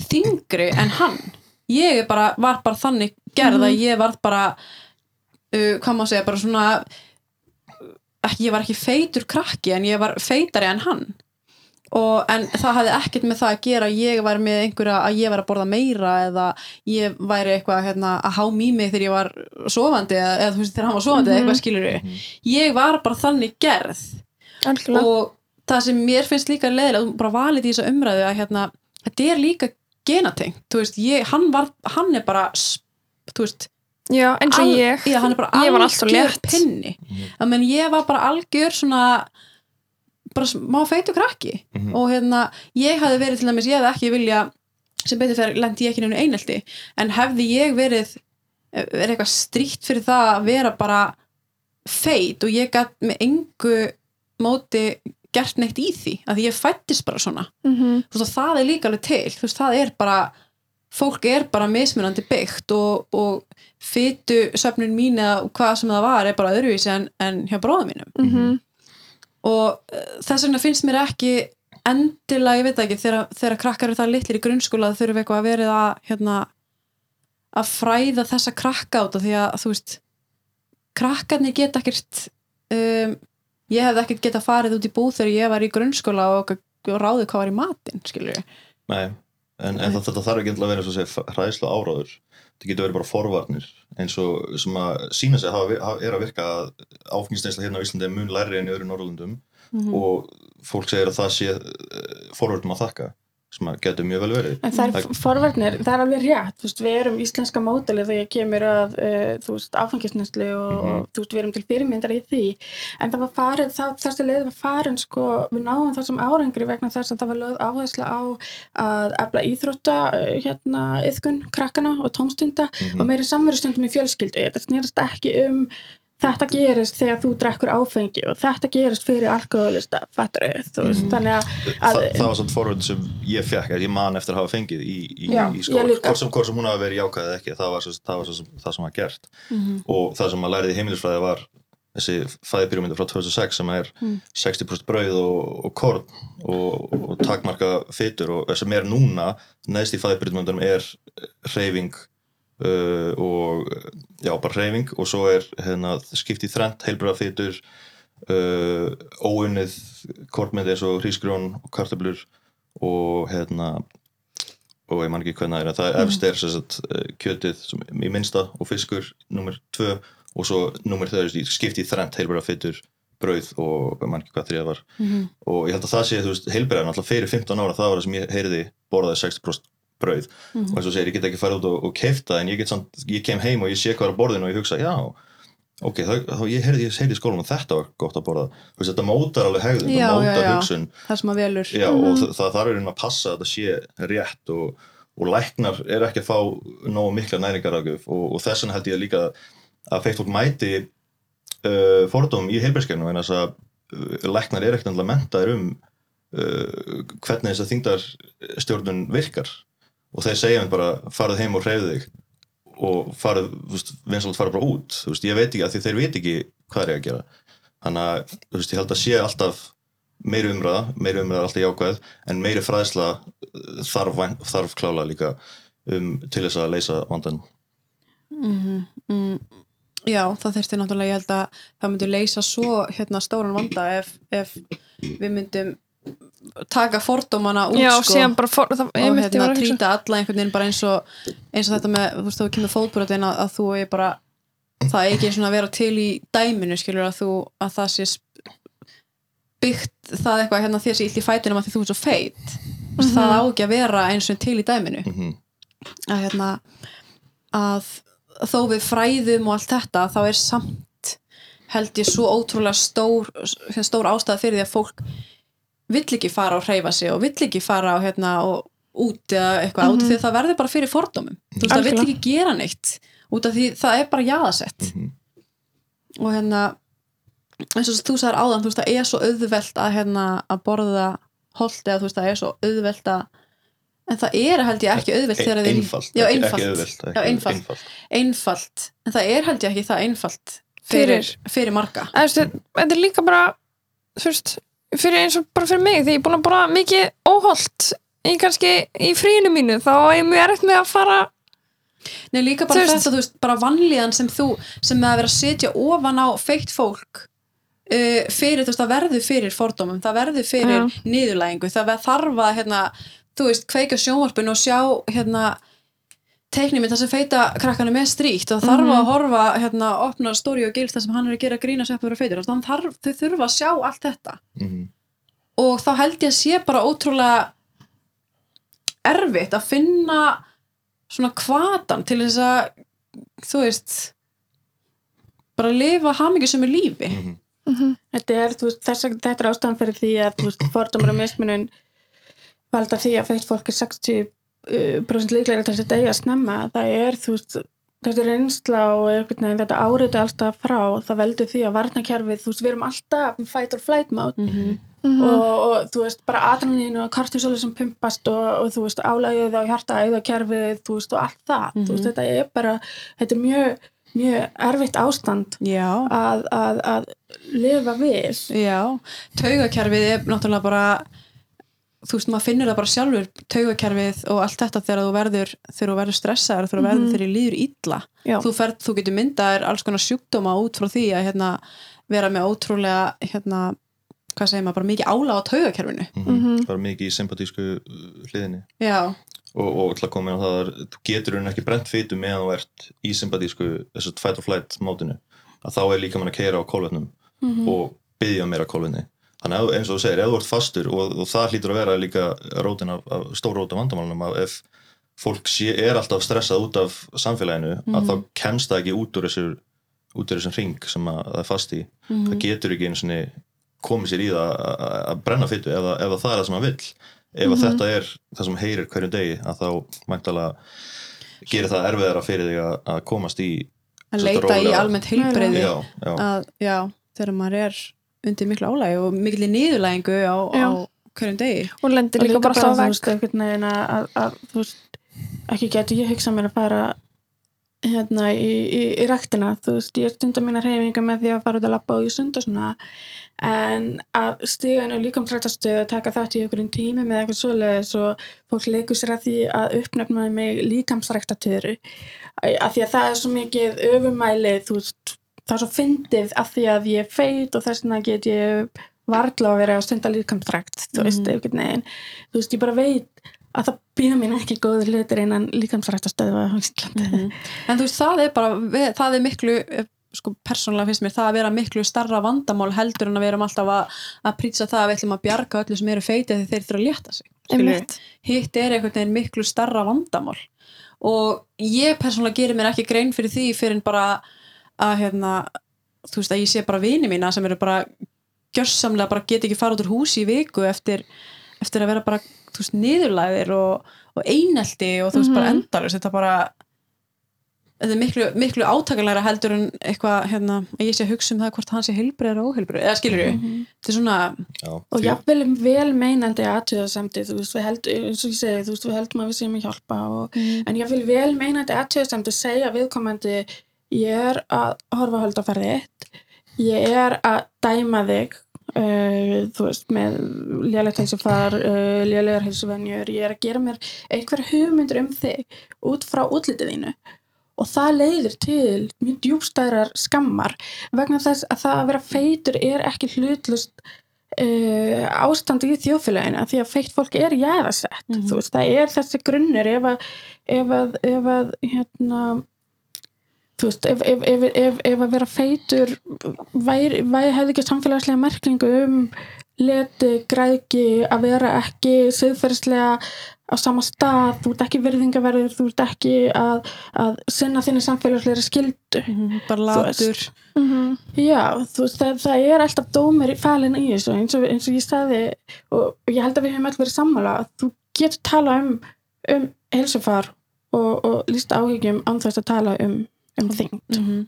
þingri en hann ég bara, var bara þannig gerð að ég var bara uh, hvað má segja, bara svona ekki, ég var ekki feitur krakki en ég var feitari en hann. Og, en það hafði ekkert með það að gera ég var með einhverja að ég var að borða meira eða ég væri eitthvað hérna, að há í mig þegar ég var sofandi eða, eða þú veist þegar hann var sofandi eða eitthvað skilur ég var bara þannig gerð. Algjörlega. og það sem mér finnst líka leðilega, bara valið í þessa umræðu að hérna, þetta er líka genatengt, þú veist, ég, hann var hann er bara, þú veist Já, eins og ég. já, hann er bara ég var alltaf létt. pinni að menn ég var bara algjör svona bara smá feitu krakki Mhm. og hérna, ég hafði verið til dæmis, ég hefði ekki vilja sem betur fyrir lendi ég ekki neinu einelti en hefði ég verið verið eitthvað stríkt fyrir það að vera bara feit og ég gætt með engu móti gert neitt í því, að því ég fættist bara svona. Mm þú veist, og það er líka alveg til þú veist, það er bara fólk er bara mismunandi byggt og, og fytu söfnun mín eða hvað sem það var er bara öðruvísi en, en hjá bróðum mínum. -hmm. og uh, þess vegna finnst mér ekki endilega, ég veit ekki þegar, þegar krakkar eru það litlir í grunnskóla það þurfum eitthvað að verið að hérna, að fræða þessa krakka át því að þú veist krakkarnir geta ekkert um, ég hefði ekkert geta farið út í búð þegar ég var í grunnskóla og, og ráðið hvað var í matinn skilur við Nei, en, en þetta þarf ekki að vera eins og segja hræðslu áráður það getur verið bara forvarnir eins og sem að sína sig hafa, hafa, er að virka að áfengisneisla hérna á Íslandi er mun læri enn í öðru Norrlundum Mhm. og fólk segir að það sé uh, forvörðum að þakka sem að getur mjög vel verið En það er forvarnir, það er alveg rétt, veist, við erum íslenska mótalið þegar kemur að, uh, áfengisnæslu og, Mhm. og, þú veist, við erum til fyrirmyndar í því, en það var farið, það, þessi leið var farin, sko, við náum þessum árangri vegna þess að það var lögð áhersla á að efla íþrótta, uh, hérna, yðkun, krakkana og tómstunda Mhm. og meiri samverustundum í fjölskyldu, þetta snýrast ekki um þetta gerist þegar þú drekkur áfengi og þetta gerist fyrir alkoholista, fattur veist, Mhm. þannig að, Þa, að það var svona forvörð sem ég fekk að ég man eftir að hafa fengið í, í, Já, í skóla hvort sem, sem hún hafa verið jákvæð eða ekki það var, svo, það, var svo, það sem var gert Mhm. og það sem maður læriði í heimilisfræði var þessi fæðipyramídu frá 2006 sem er Mm. 60% brauð og, og korn og, og takmarka fytur og það sem er núna neðst í fæðipyramídunum er reyfing uh, og já, bara reyfing og svo er hérna, skipt í þrent heilbröða fytur uh, óunnið kornmynd eins og hrísgrjón og kartöblur og hérna og ég man ekki hvernig það er efst er sagt, eh, kjötið sem, í minnsta og fiskur nummer tvö. Og svo nummer þau skipt í þrent heilbæra fytur brauð og ég man ekki hvað þrjá var. Mhm. og ég held að það sé, þú veist, heilbæra náttúrulega fyrir 15 ára það var það sem ég heyriði borðaði 60% brauð. Mhm. og eins og segir, ég get ekki farið út og, og keifta en ég get samt, ég kem heim og ég sé hvað er á borðinu og ég hugsa, já, ok, þá, þá ég heyrði, í skólanum og þetta var gott að borða. Þú veist, þetta mótar alveg hegðun, Já, já, mótar já. hugsun. Það sem að velur. Já, og það, það þarf einhvern að passa að þetta sé rétt og, og læknar er ekki að fá nógu mikla næringaragjöf og, og þess vegna held ég líka að feitt fólk mæti uh, fordóm í heilbærskegnum en þess að uh, læknar er ekkert að mentaðir um uh, hvernig þess að þingdarstjórnun virkar og þeir segja mér bara farið heim og hreyfðu þig. Og farið, þú veist, vinsalt farið bara út. Þú veist, ég veit ekki að því þeir veit ekki hvað er ég að gera. Þannig að, þú veist, ég held að sé alltaf meiri umræða, meiri umræða er alltaf jákvæð en meiri fræðsla uh, þarf, þarf klála líka um, til þess að leysa vandan Mhm, mm, Já, það þurfti náttúrulega ég held að það myndi leysa svo hérna stóran vanda ef, ef við myndum taka fordómana út já, sko, for, það, og hérna trýta alla einhvern veginn bara eins og eins og þetta með, þú veist, þú kemur fótbrotin að, að þú er bara það er ekki svona að vera til í dæminu skilur að þú, að það sé byggt það eitthvað hérna þér sé illt í fætinum að því þú er svo feit. Mm það á ekki að vera eins og til í dæminu. Mm -hmm. að hérna að þó við fræðum og allt þetta þá er samt held ég svo ótrúlega stór stór ástæða fyrir því að fólk vill ekki fara og hreyfa sig og vill ekki fara og hérna og út eða eitthvað út af því að það verður bara fyrir fordómum þú veist það vill ekki gera neitt út af því það er bara jaðasett Mhm. og hérna eins og þú sagðir áðan þú veist það er svo auðvelt að hérna að borða holt eða þú veist það er svo auðvelt að en það er held ég ekki auðvelt þegar þið- einfalt, já, einfalt. ekki ekki Já, einfalt. einfalt. einfalt en það er held ég ekki það einfalt fyrir, Fyrir- marga En þetta er líka bara þú veist, fyrir eins og bara fyrir mig því ég er búin að borða mikið óholt í kannski í fríinu mínu þá er ég mjög erfitt með að fara Nei, líka bara þetta, þú veist, bara vanlíðan sem þú, sem með að vera að setja ofan á feitt fólk uh, fyrir, þú veist, það verður fyrir fordómum, það verður fyrir Já. niðurlægingu, það ver- þarf að, hérna, þú veist, kveika sjónvarpinu og sjá, hérna, teiknum það sem feita krakkanu með stríkt og þarf að horfa, hérna, opna stóri og gils það sem hann er að gera grína sveppur og feitur, þannig þarf, þau þurfa að sjá allt þetta. Mm og þá held ég að sé bara ótrúlega erfitt að finna svona kvatan til þess að þú veist bara lifa hamingjusömu lífi. -hmm. Þetta er, þú veist, þess, að- þetta er ástæðan fyrir því að, fordómar og mismunun valda því að feitt fólk er 60% líklega til þess að deyja snemma. Það er, þú veist, þetta er reynsla og einhvern veginn þetta árið alltaf frá. Það veldur því að varnakerfið, þú veist, við erum alltaf fight or flight mode mm -hmm. Mhm. og, og þú veist, bara adrenalínu og kortisólu sem pumpast og, og þú veist, álægið á hjarta æðakerfið, þú veist, og allt það. Þú veist, Mhm. þetta er bara, þetta er mjög, mjög erfitt ástand að, að, að lifa við. já taugakerfið er náttúrulega bara þú veist, maður finnur það bara sjálfur taugakerfið og allt þetta þegar þú verður þegar þú verður stressaður, þegar þú verður þegar þér líður illa. Já. þú, ferð, þú getur myndaðir alls konar sjúkdóma út frá því að hérna, vera með ótrúlega hérna, hvað segir maður, bara mikið ála á taugakerfinu. Mm Mhm. bara mikið í sympatísku uh, hliðinni. Já, og, og til að koma inn á það er, þú getur hún ekki brent fytu meðan þú ert í sympatísku þessu fight or flight mótinu. Að þá er líka mann að keira á kólvetnum og byggja meira kólvetni þannig að eins og þú segir, ef þú ert fastur og, og það hlýtur að vera líka rótin af, af stór rót af vandamálunum að ef fólk sé, er alltaf stressað út af samfélaginu að þá kemst það ekki út úr þessu út úr þessum ring sem að það er fast í. Það getur ekki einu sinni komið sér í það að- brenna fytu ef, það- ef það er það sem hann vill. Ef að þetta er það sem heyrir hverjum degi að þá mæntalega gerir það erfiðara fyrir þig að, að komast í að leita í almennt heilbreyði að, já, þegar maður er undir miklu álægi og miklu niðurlægingu á, á hverjum degi. Og lendir og líka bara alltaf á þú veist, einhvern veginn að, að, að þú veist, ekki getur ég hugsa mér að fara hérna í, í, í ræktina. Þú veist, ég stundar mína reyfinga með því að fara út að labba og ég stundar svona. En að stiga inn á líkamsrættastöð og taka þátt í einhverjum tími með eitthvað svoleiðis og fólk leikur sér að því að uppnefna mig líkamsræktatöru að því að það er svo mikið öfumæli þú veist, það er svo fyndið að því að ég er feit og þess vegna get ég varla að vera að stunda líkamsrækt þú veist, Mhm. einhvern veginn. Þú veist, ég bara veit að það býða mín ekki góður hlutir innan líkamsræktastöðu á Íslandi. Mhm. en þú veist, það er bara það er miklu, eh, sko, persónulega finnst mér það að vera miklu starra vandamál heldur en að við erum alltaf að, að prýtsa það að við ætlum að bjarga öllu sem eru feitið þegar þeir þurfa að létta sig hitt er einhvern veginn miklu starra vandamál. Og ég persónulega gerir mér ekki grein fyrir því fyrir bara að hérna, þú veist að ég sé bara vini mína sem eru bara gjörsamlega bara get ekki fara út úr húsi í viku eftir, eftir að vera bara þú veist, niðurlæðir og, og einelti og þú veist bara endalust þetta bara þetta er miklu, miklu átakalega heldur en eitthvað hérna, að ég sé að hugsa um það hvort hann sé heilbrið eða óheilbrið, eða skilur við þetta er svona, já, og jafnvel vel meinandi aðtöðasemdi þú veist, við held, eins og ég segi, þú veist, við heldum að við séum að hjálpa og, en jafnvel vel meinandi aðtöðasemdi segja viðkomandi ég er að horfa að holda færði eitt ég er að dæma þig uh, þú veist, með lélegt heilsufar, uh, lélegar heilsuvenjur. Ég er að gera mér einhver hugmyndur um þig út frá útlitið þínu. Og það leiðir til mjög djúbstæðrar skammar vegna þess að það að vera feitur er ekki hlutlust uh, ástandi í þjóðfélaginu af því að feitt fólk er jæðasett Mhm. þú veist, það er þessi grunnur ef að, ef að, ef að hérna þú veist, ef, ef, ef, ef, ef að vera feitur væri, væri hefði ekki samfélagslega merklingu um leti, græðki að vera ekki siðferðislega á sama stað, þú ert ekki virðingaverður þú ert ekki að, að sinna þinni samfélagslega skildu bara Þú veist. latur Mhm. Já, þú veist, það, það er alltaf dómur í falin í þessu, eins og, eins og ég staði og, og ég held að við höfum öll verið sammála að þú getur tala um um helsufar og, og líst áhyggjum án þess að tala um um þing. mm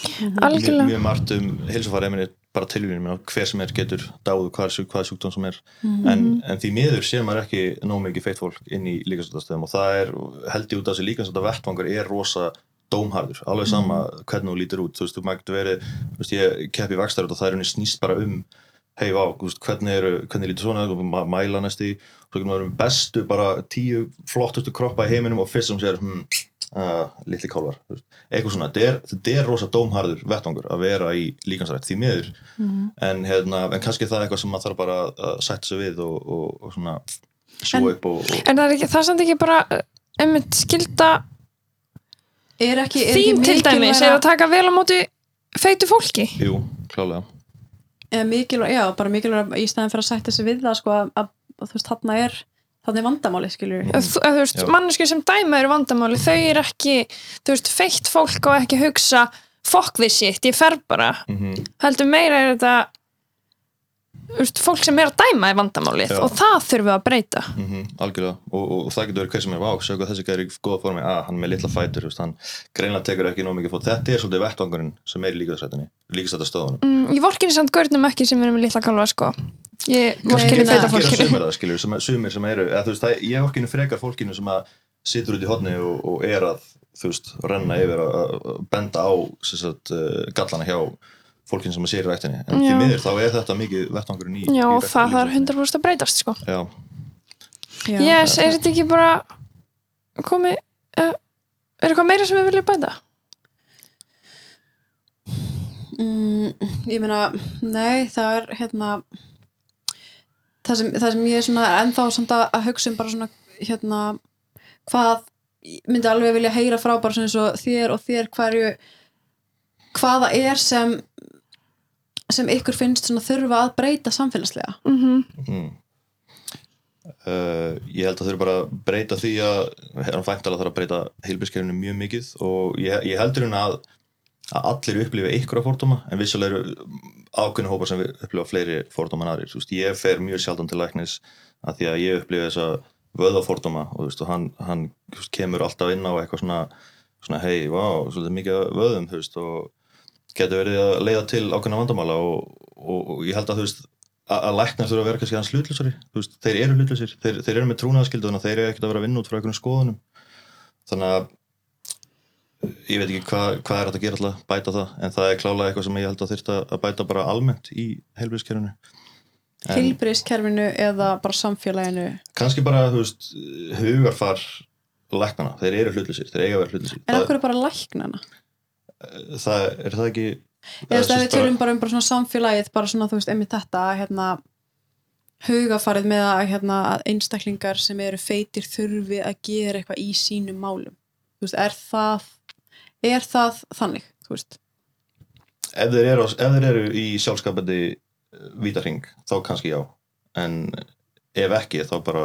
mjög, algjörlega. Mjög margt um heilsufari eminni bara tilvíðin með hver sem er getur dáðu hvað, sjúk, hvað sjúkdóm sem er. En, en því miður sé maður ekki nóg mikið feitt fólk inn í líkansvöldastöðum og það er, held ég út af þessi líkansvölda vettvangur er rosa dómharður, alveg sama hvernig þú lítur út, þú veist, þú maður getur verið þú veist, ég keppi vakstar og það er henni snýst bara um hei vá, þú veist, hvernig, eru, hvernig lítur svona, þú mæla næsti svo getur maður um bestu bara tíu flottustu kroppa í heiminum og fyrst sem sér hm, uh, litli kálvar eitthvað svona, þetta er, er rosa dómharður vettvangur að vera í líkansrætt því miður. En, hérna, en kannski það er eitthvað sem maður þarf bara að sætta sig við og, og, og svona svo En- upp og, og en það er ekki, það er samt ekki bara einmitt skilda er er ekki til dæmis er að taka vel á móti feitu fólki. Jú, klálega. Mikilvæg, já, bara mikilvæg í staðin fyrir að sætta sig við það sko að, að, að þú veist, þarna er er vandamáli, skilur Ef þú þú veist, mannesku sem dæma eru vandamáli þau eru ekki, þú veist, feitt fólk og ekki hugsa, fuck this shit ég fer bara, mm heldur meira er þetta veist, fólk sem er að dæma er vandamálið Já. og það þurfum við að breyta. Algjörlega. Og, og, og það getur verið hver sem er. Vá, sjá hvað þessi gæri í góða formi, að hann er með litla fætur veist, hann greinlega tekur ekki nóg mikið fót. Þetta er svolítið vettvangurinn sem er í líkastrættinni líkastrættastöðunum mm, ég vorkinni samt görnum ekki sem eru með litla kalva sko. Ég vorkinni nei. fólkinu. sumir sem, sumir sem eru eða, veist, það, ég vorkinu frekar fólkinu sem að situr út í hodni og, og er að þú veist, renna yfir að að benda á sagt, uh, gallana hjá fólkinu sem að sér í ræktinni en því miður þá er þetta mikið vettvangurinn í já, í það þarf ræktinni. 100% að breytast sko Já, já, yes, er þetta ekki bara komi uh, er eitthvað meira sem við viljum bæta? mm, ég meina, nei, það er hérna það sem, það sem ég er svona ennþá samt að, að hugsa um bara svona hérna hvað myndi alveg vilja heyra frá bara svona eins og þér og þér hverju hvaða er sem sem ykkur finnst svona þurfa að breyta samfélagslega mm Mm. Uh, ég held að eru bara að breyta því að hann fæntala þarf að breyta heilbískerfinu mjög mikið og ég, ég heldur hún að, að allir upplifa ykkur að fordóma en vissulega eru ákveðinu hópar sem upplifa fleiri fordóma en aðrir. Þú veist, ég fer mjög sjaldan til læknis að því að ég upplifa þessa vöðafordóma og, þú veist, og hann, hann þú veist, kemur alltaf inn á eitthvað svona, svona hei, vá, svolítið mikið vöðum þú veist, og getur verið að leiða til ákveðna vandamála og, og, og ég held að þú veist að að læknar þurfa að vera kannski hans hlutlusari veist, þeir eru hlutlusir, þeir, þeir eru með að þeir eru ekkert að vera að vinna út frá einhvern skoðunum. Þannig að ég veit ekki hvað, hvað er hægt að gera alltaf bæta það, en það er klálega eitthvað sem ég held að þyrfta að bæta bara almennt í heilbíðskerfinu en heilbriðskerfinu eða bara samfélaginu? Kannski bara, þú veist, hugarfar læknana, þeir eru hlutlusir þeir eiga að vera hlutlusir en okkur er bara læknana það, það, er það ekki eða ef við tölum bara um bara svona samfélagið bara svona, þú veist, einmitt þetta hérna, hugafarið með að, hérna, að einstaklingar sem eru feitir þurfi að gera eitthvað í sínum málum. Þú veist, er það er það þannig, þú veist? Ef þeir eru, ef þeir eru í sjálfskapandi vítarhing, þá kannski já. En ef ekki þá bara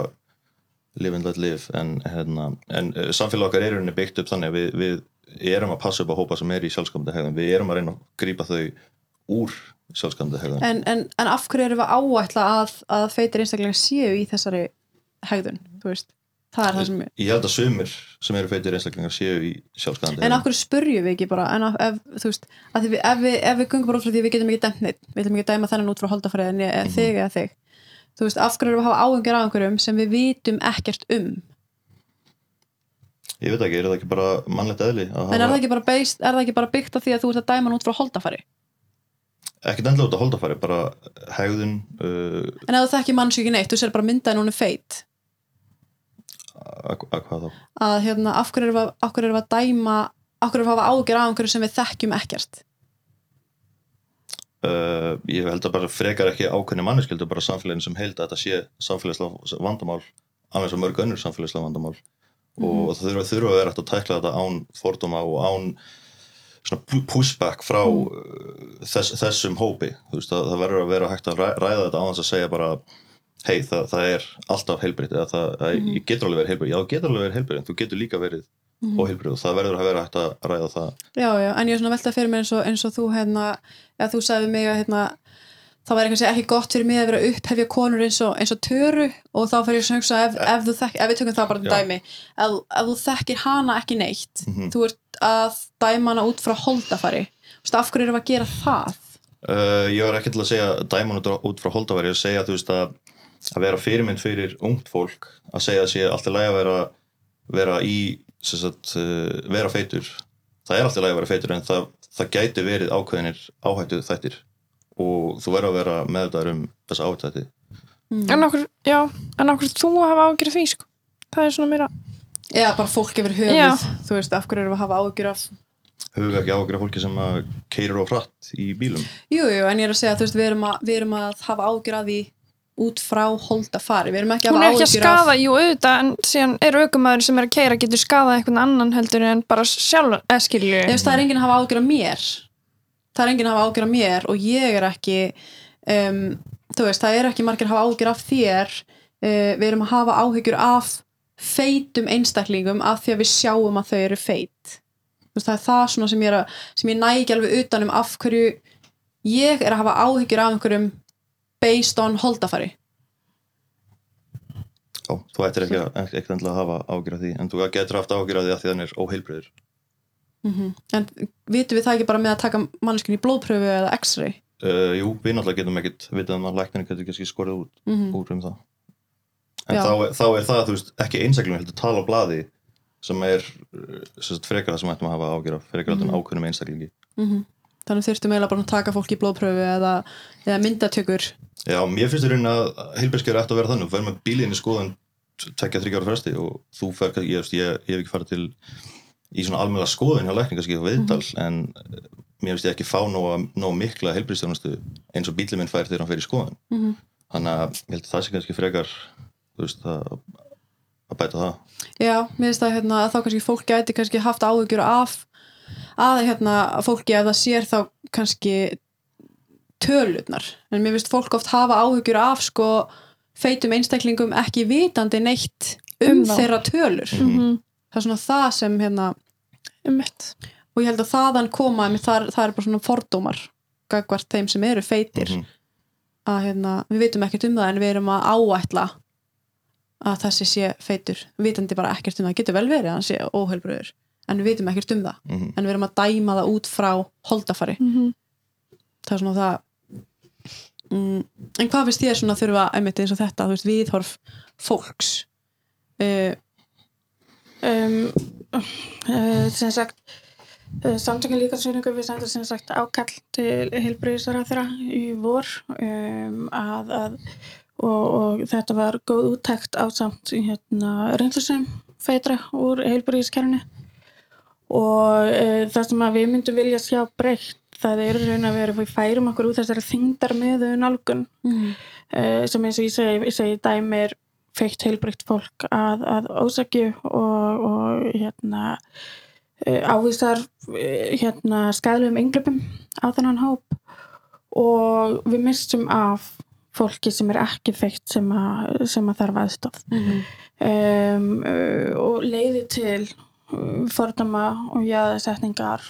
live and let live. En, hérna, en eh, samfélag okkar er rauninni byggt upp þannig við, við erum að passa upp á hópa sem er í sjálfskapandi hegðun við erum að reyna að grípa þau úr sjálfskapandi hegðun en, en, en af hverju erum við áætla að, að feitir einstaklingar séu í þessari hegðun, þú veist það er það sem ég held að sumir sem eru feitir einstaklingar séu í sjálfskapandi En af hverju spurjum við ekki bara? En af, ef, þú veist, að við, ef, við, ef við gungum bara út frá því við getum ekki dæmt neitt við getum ekki dæma þennan út frá holdafæriðinni eða Mhm. þig eða þig. Þú veist, af hverju erum við að hafa áhengjur af einhverjum sem við vitum ekkert um ég veit ekki, er það ekki bara mannlegt eðli en er það ekki bara, based, er það ekki bara byggt af því að þú ert að dæma hann út frá holdafæri ekkert endilega út að holdafæri, bara hegðun uh, en ef mannsku ekki neitt, þú sér bara myndaðin hún er feit. Að að hvað þá? Að hérna, af hverju erum við, af að dæma af hverju erum við að hafa áhengjur af einhverju sem við þekkjum ekkert? Uh, ég held að bara frekar ekki ákveðni manneskildu bara samfélaginu sem held að þetta sé samfélagslega vandamál alveg svo mörg önnur samfélagslega vandamál og það þurfa, þurfa að vera hægt að tækla þetta án fordóma og án pushback frá uh, þess, þessum hópi. Veist að það verður að vera hægt að ræ- ræða þetta á þess að segja bara hei það, það er alltaf heilbreytt eða það, það Mhm. ég getur alveg verið heilbreytt, já þú getur alveg verið heilbreytt en þú getur líka verið Mhm. óheilbreytt og það verður að vera hægt að ræða það. Já, já, en ég er svona að velta fyrir mér eins og, eins og þú hérna, eða þú sagði mig að hérna, það væri kannski ekki gott fyrir mig að vera upphefja konur eins og, eins og töru og þá fyrir ég að hugsa ef, ef, þekk, ef við tökum það bara Já. dæmi ef, ef þú þekkir hana ekki neitt Mhm. þú ert að dæma hana út frá holdafari Þú veist, af hverju erum að gera það? Uh, ég var ekki til að segja dæman út, út frá holdafæri, ég að segja þú veist að að vera fyrirmynd fyrir ungt fólk að segja að sé alltaf læg að vera vera í sem sagt, uh, vera feitur það er alltaf læg að vera feitur en það, það gæti verið ákveðinir áhættu þættir og þú verður að vera meðvitaður um þessa áhættu þætti Mm. en okkur, já, en okkur þú að hafa ágjörð því sko. það er svona meira Eða bara fólk yfir höfuð, Já. þú veist, af hverju við að hafa ágjur af huga ekki áhyggjur af fólki sem að keirir á hratt í bílum Jú, jú, en ég er að segja, þú veist, við erum að, við erum að hafa ágjur af því út frá holdafari, við erum ekki að hún hafa er ekki að skada, af jú auðvitað en síðan er aukumæður sem er að keira getur skadað einhvern annan heldur en bara sjálf Ég veist, það er enginn að hafa ágjur af mér það er enginn að hafa ágjur af mér og ég er ekki um, þú veist, það er ekki margir að hafa ágjur af þér. Uh, við erum að hafa áhyggjur af feitum einstaklingum af því að við sjáum að þau eru feit. Veist, það er það svona sem ég, ég næ ekki alveg utanum af hverju ég er að hafa áhyggjur af einhverjum based on holdafari. Já, þú ættir ekki, ekki að hafa áhyggjur af því en þú getur haft áhyggjur af því að því hann er óheilbreyður mm en vitum við það ekki bara með að taka manneskinn í blóðpröfu eða x-ray? Uh, Jú, við náttúrulega getum ekkit vitað um að lækninu getur kannski skorið út mm úr um það. En þá, er- þá er það, þú veist, ekki einstaklingum heldur tala á blaði sem er sem sagt, frekar það sem ættum að hafa ágjör frekar mm Mhm. -hmm. ákveðnum einstaklingi. -hmm. þannig þurftum eiginlega bara að taka fólk í blóðpröfu eða, eða myndatökur. Já, mér finnst í raunin að heilbærskeður ætti að vera þannig, þú fer með bílinn í skoðan tvekja þryggja ára fresti og þú fer, ég, ég, ég hef ekki farið til í svona almennilega skoðun hjá lækninga skil viðtal, en eh, mér finnst ég ekki fá nóg, nóg mikla heilbærsstjónustu eins og bílinn minn fær þegar hann fer í skoðun. Mm -hmm. þannig að ég held að það sé kannski frekar veist að að bæta það. Já, mér finnst það hérna, að þá kannski fólk gæti kannski haft áhugjur af að hérna, fólki að það sér þá kannski tölurnar. En mér finnst fólk oft hafa áhugjur af sko feitum einstaklingum ekki vitandi neitt um, Um þeirra tölur. Mhm. það er svona það sem hérna Einmitt. og ég held að þaðan koma einmitt, það, það er bara svona fordómar gagvart þeim sem eru feitir Mhm. að hérna, við vitum ekkert um það en við erum að áætla að þessi sé feitur vitandi bara ekkert um það, getur vel verið að hann sé óheilbröður en við vitum ekkert um það Mhm. en við erum að dæma það út frá holdafari Mhm. það er svona það mm, en hvað finnst þér svona þurfa einmitt eins og þetta, þú veist, viðhorf fólks uh, um, uh, sem sagt uh, samtökin líkansvinningu við sendum sem sagt ákall til heilbreyðisara þeirra í vor um, að, að og, og þetta var góð úttækt á samt hérna, reynslusum feitra úr heilbreyðiskerfni og uh, það sem við myndum vilja sjá breytt það er raun að vera við færum okkur út þessari þingdar með nálgun. Mm, uh, sem eins og ég segi, ég segi dæmi er feitt heilbrygt fólk að, að ósakju og, og hérna uh, ávísar uh, hérna skæðlegum ynglöpum á þennan hóp. Og við mistum af fólki sem er ekki feitt sem að, sem að þarf aðstof mm, um, uh, og leiði til fordama og jáðasetningar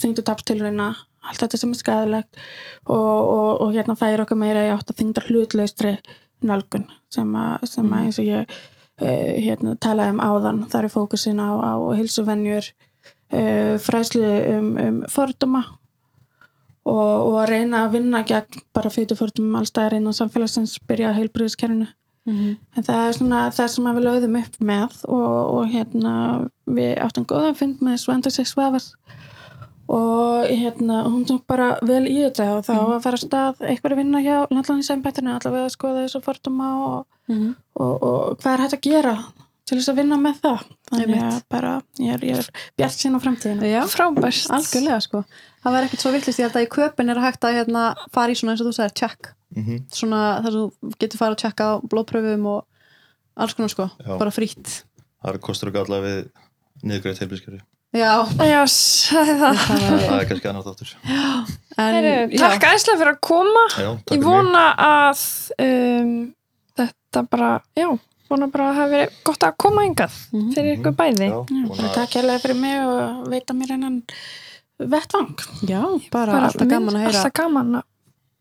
þyngdutapstilurina allt þetta sem er skæðilegt og, og, og hérna færi okkar meira í átt að þyngda hlutlaustri nálgun sem að, sem að eins og ég uh, hérna, talaði um áðan. Þar er fókusin á, á hilsuvennjur uh, fræslu um, um fordama og, og að reyna að vinna gegn bara fyrir fordumum allstæðar innan samfélagsins byrja að heilbriðiskerfinu mm, En það er svona það sem að við lögðum upp með og, og hérna við áttum góðan fund með Svenda sig Svavas og hérna hún tók bara vel í þetta og þá að fara að stað eitthvað að vinna hjá landlæðinsæmbættinu allavega að skoða þessu forduma og, mm, og, og hvað er hægt að gera til þess að vinna með það? Þannig að bara ég er, ég er bjart sín á framtíðinu já, Frábært. algjörlega sko. Það var ekkert svo villist ég held að í köpun er hægt að hérna, fara í svona eins og þú sagðir, check. Mhm. svona þar sem þú getur fara að checka á blóðpröfum og alls konar sko, Já. bara frýtt það kostur og galla við niðurgrætt heilbískjöri já, Já, það. það er kannski annar þáttur. Takk æslega fyrir að koma. Já, Ég vona að um, þetta bara, já, vona bara að það hafi verið gott að koma hingað Mhm. fyrir ykkur bæði. Já, Já, vona- bara takk hérlega fyrir mig og veita mér hennan vettvang. Já, bara, alltaf gaman að heyra. Alltaf gaman að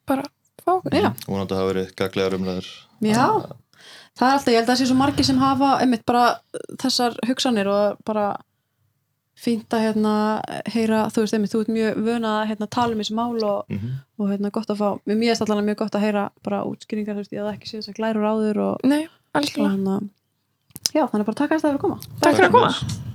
bara fá vonandi að hafa verið gaglegar umræður. Já, það er alltaf, ég held að það sé svo margir sem hafa einmitt bara þessar hugsanir og bara fínt að hérna heyra, þú veist einmitt, þú ert mjög vöna að hérna, tala um þessi mál og, Mhm. og hérna gott að fá, mér mér er allan mjög gott að heyra bara útskýringar, þú veist, ég hafði ekki séð þess að glærur áður og, Nei, hérna já, þannig bara takk að þetta fyrir að koma Takk fyrir að koma.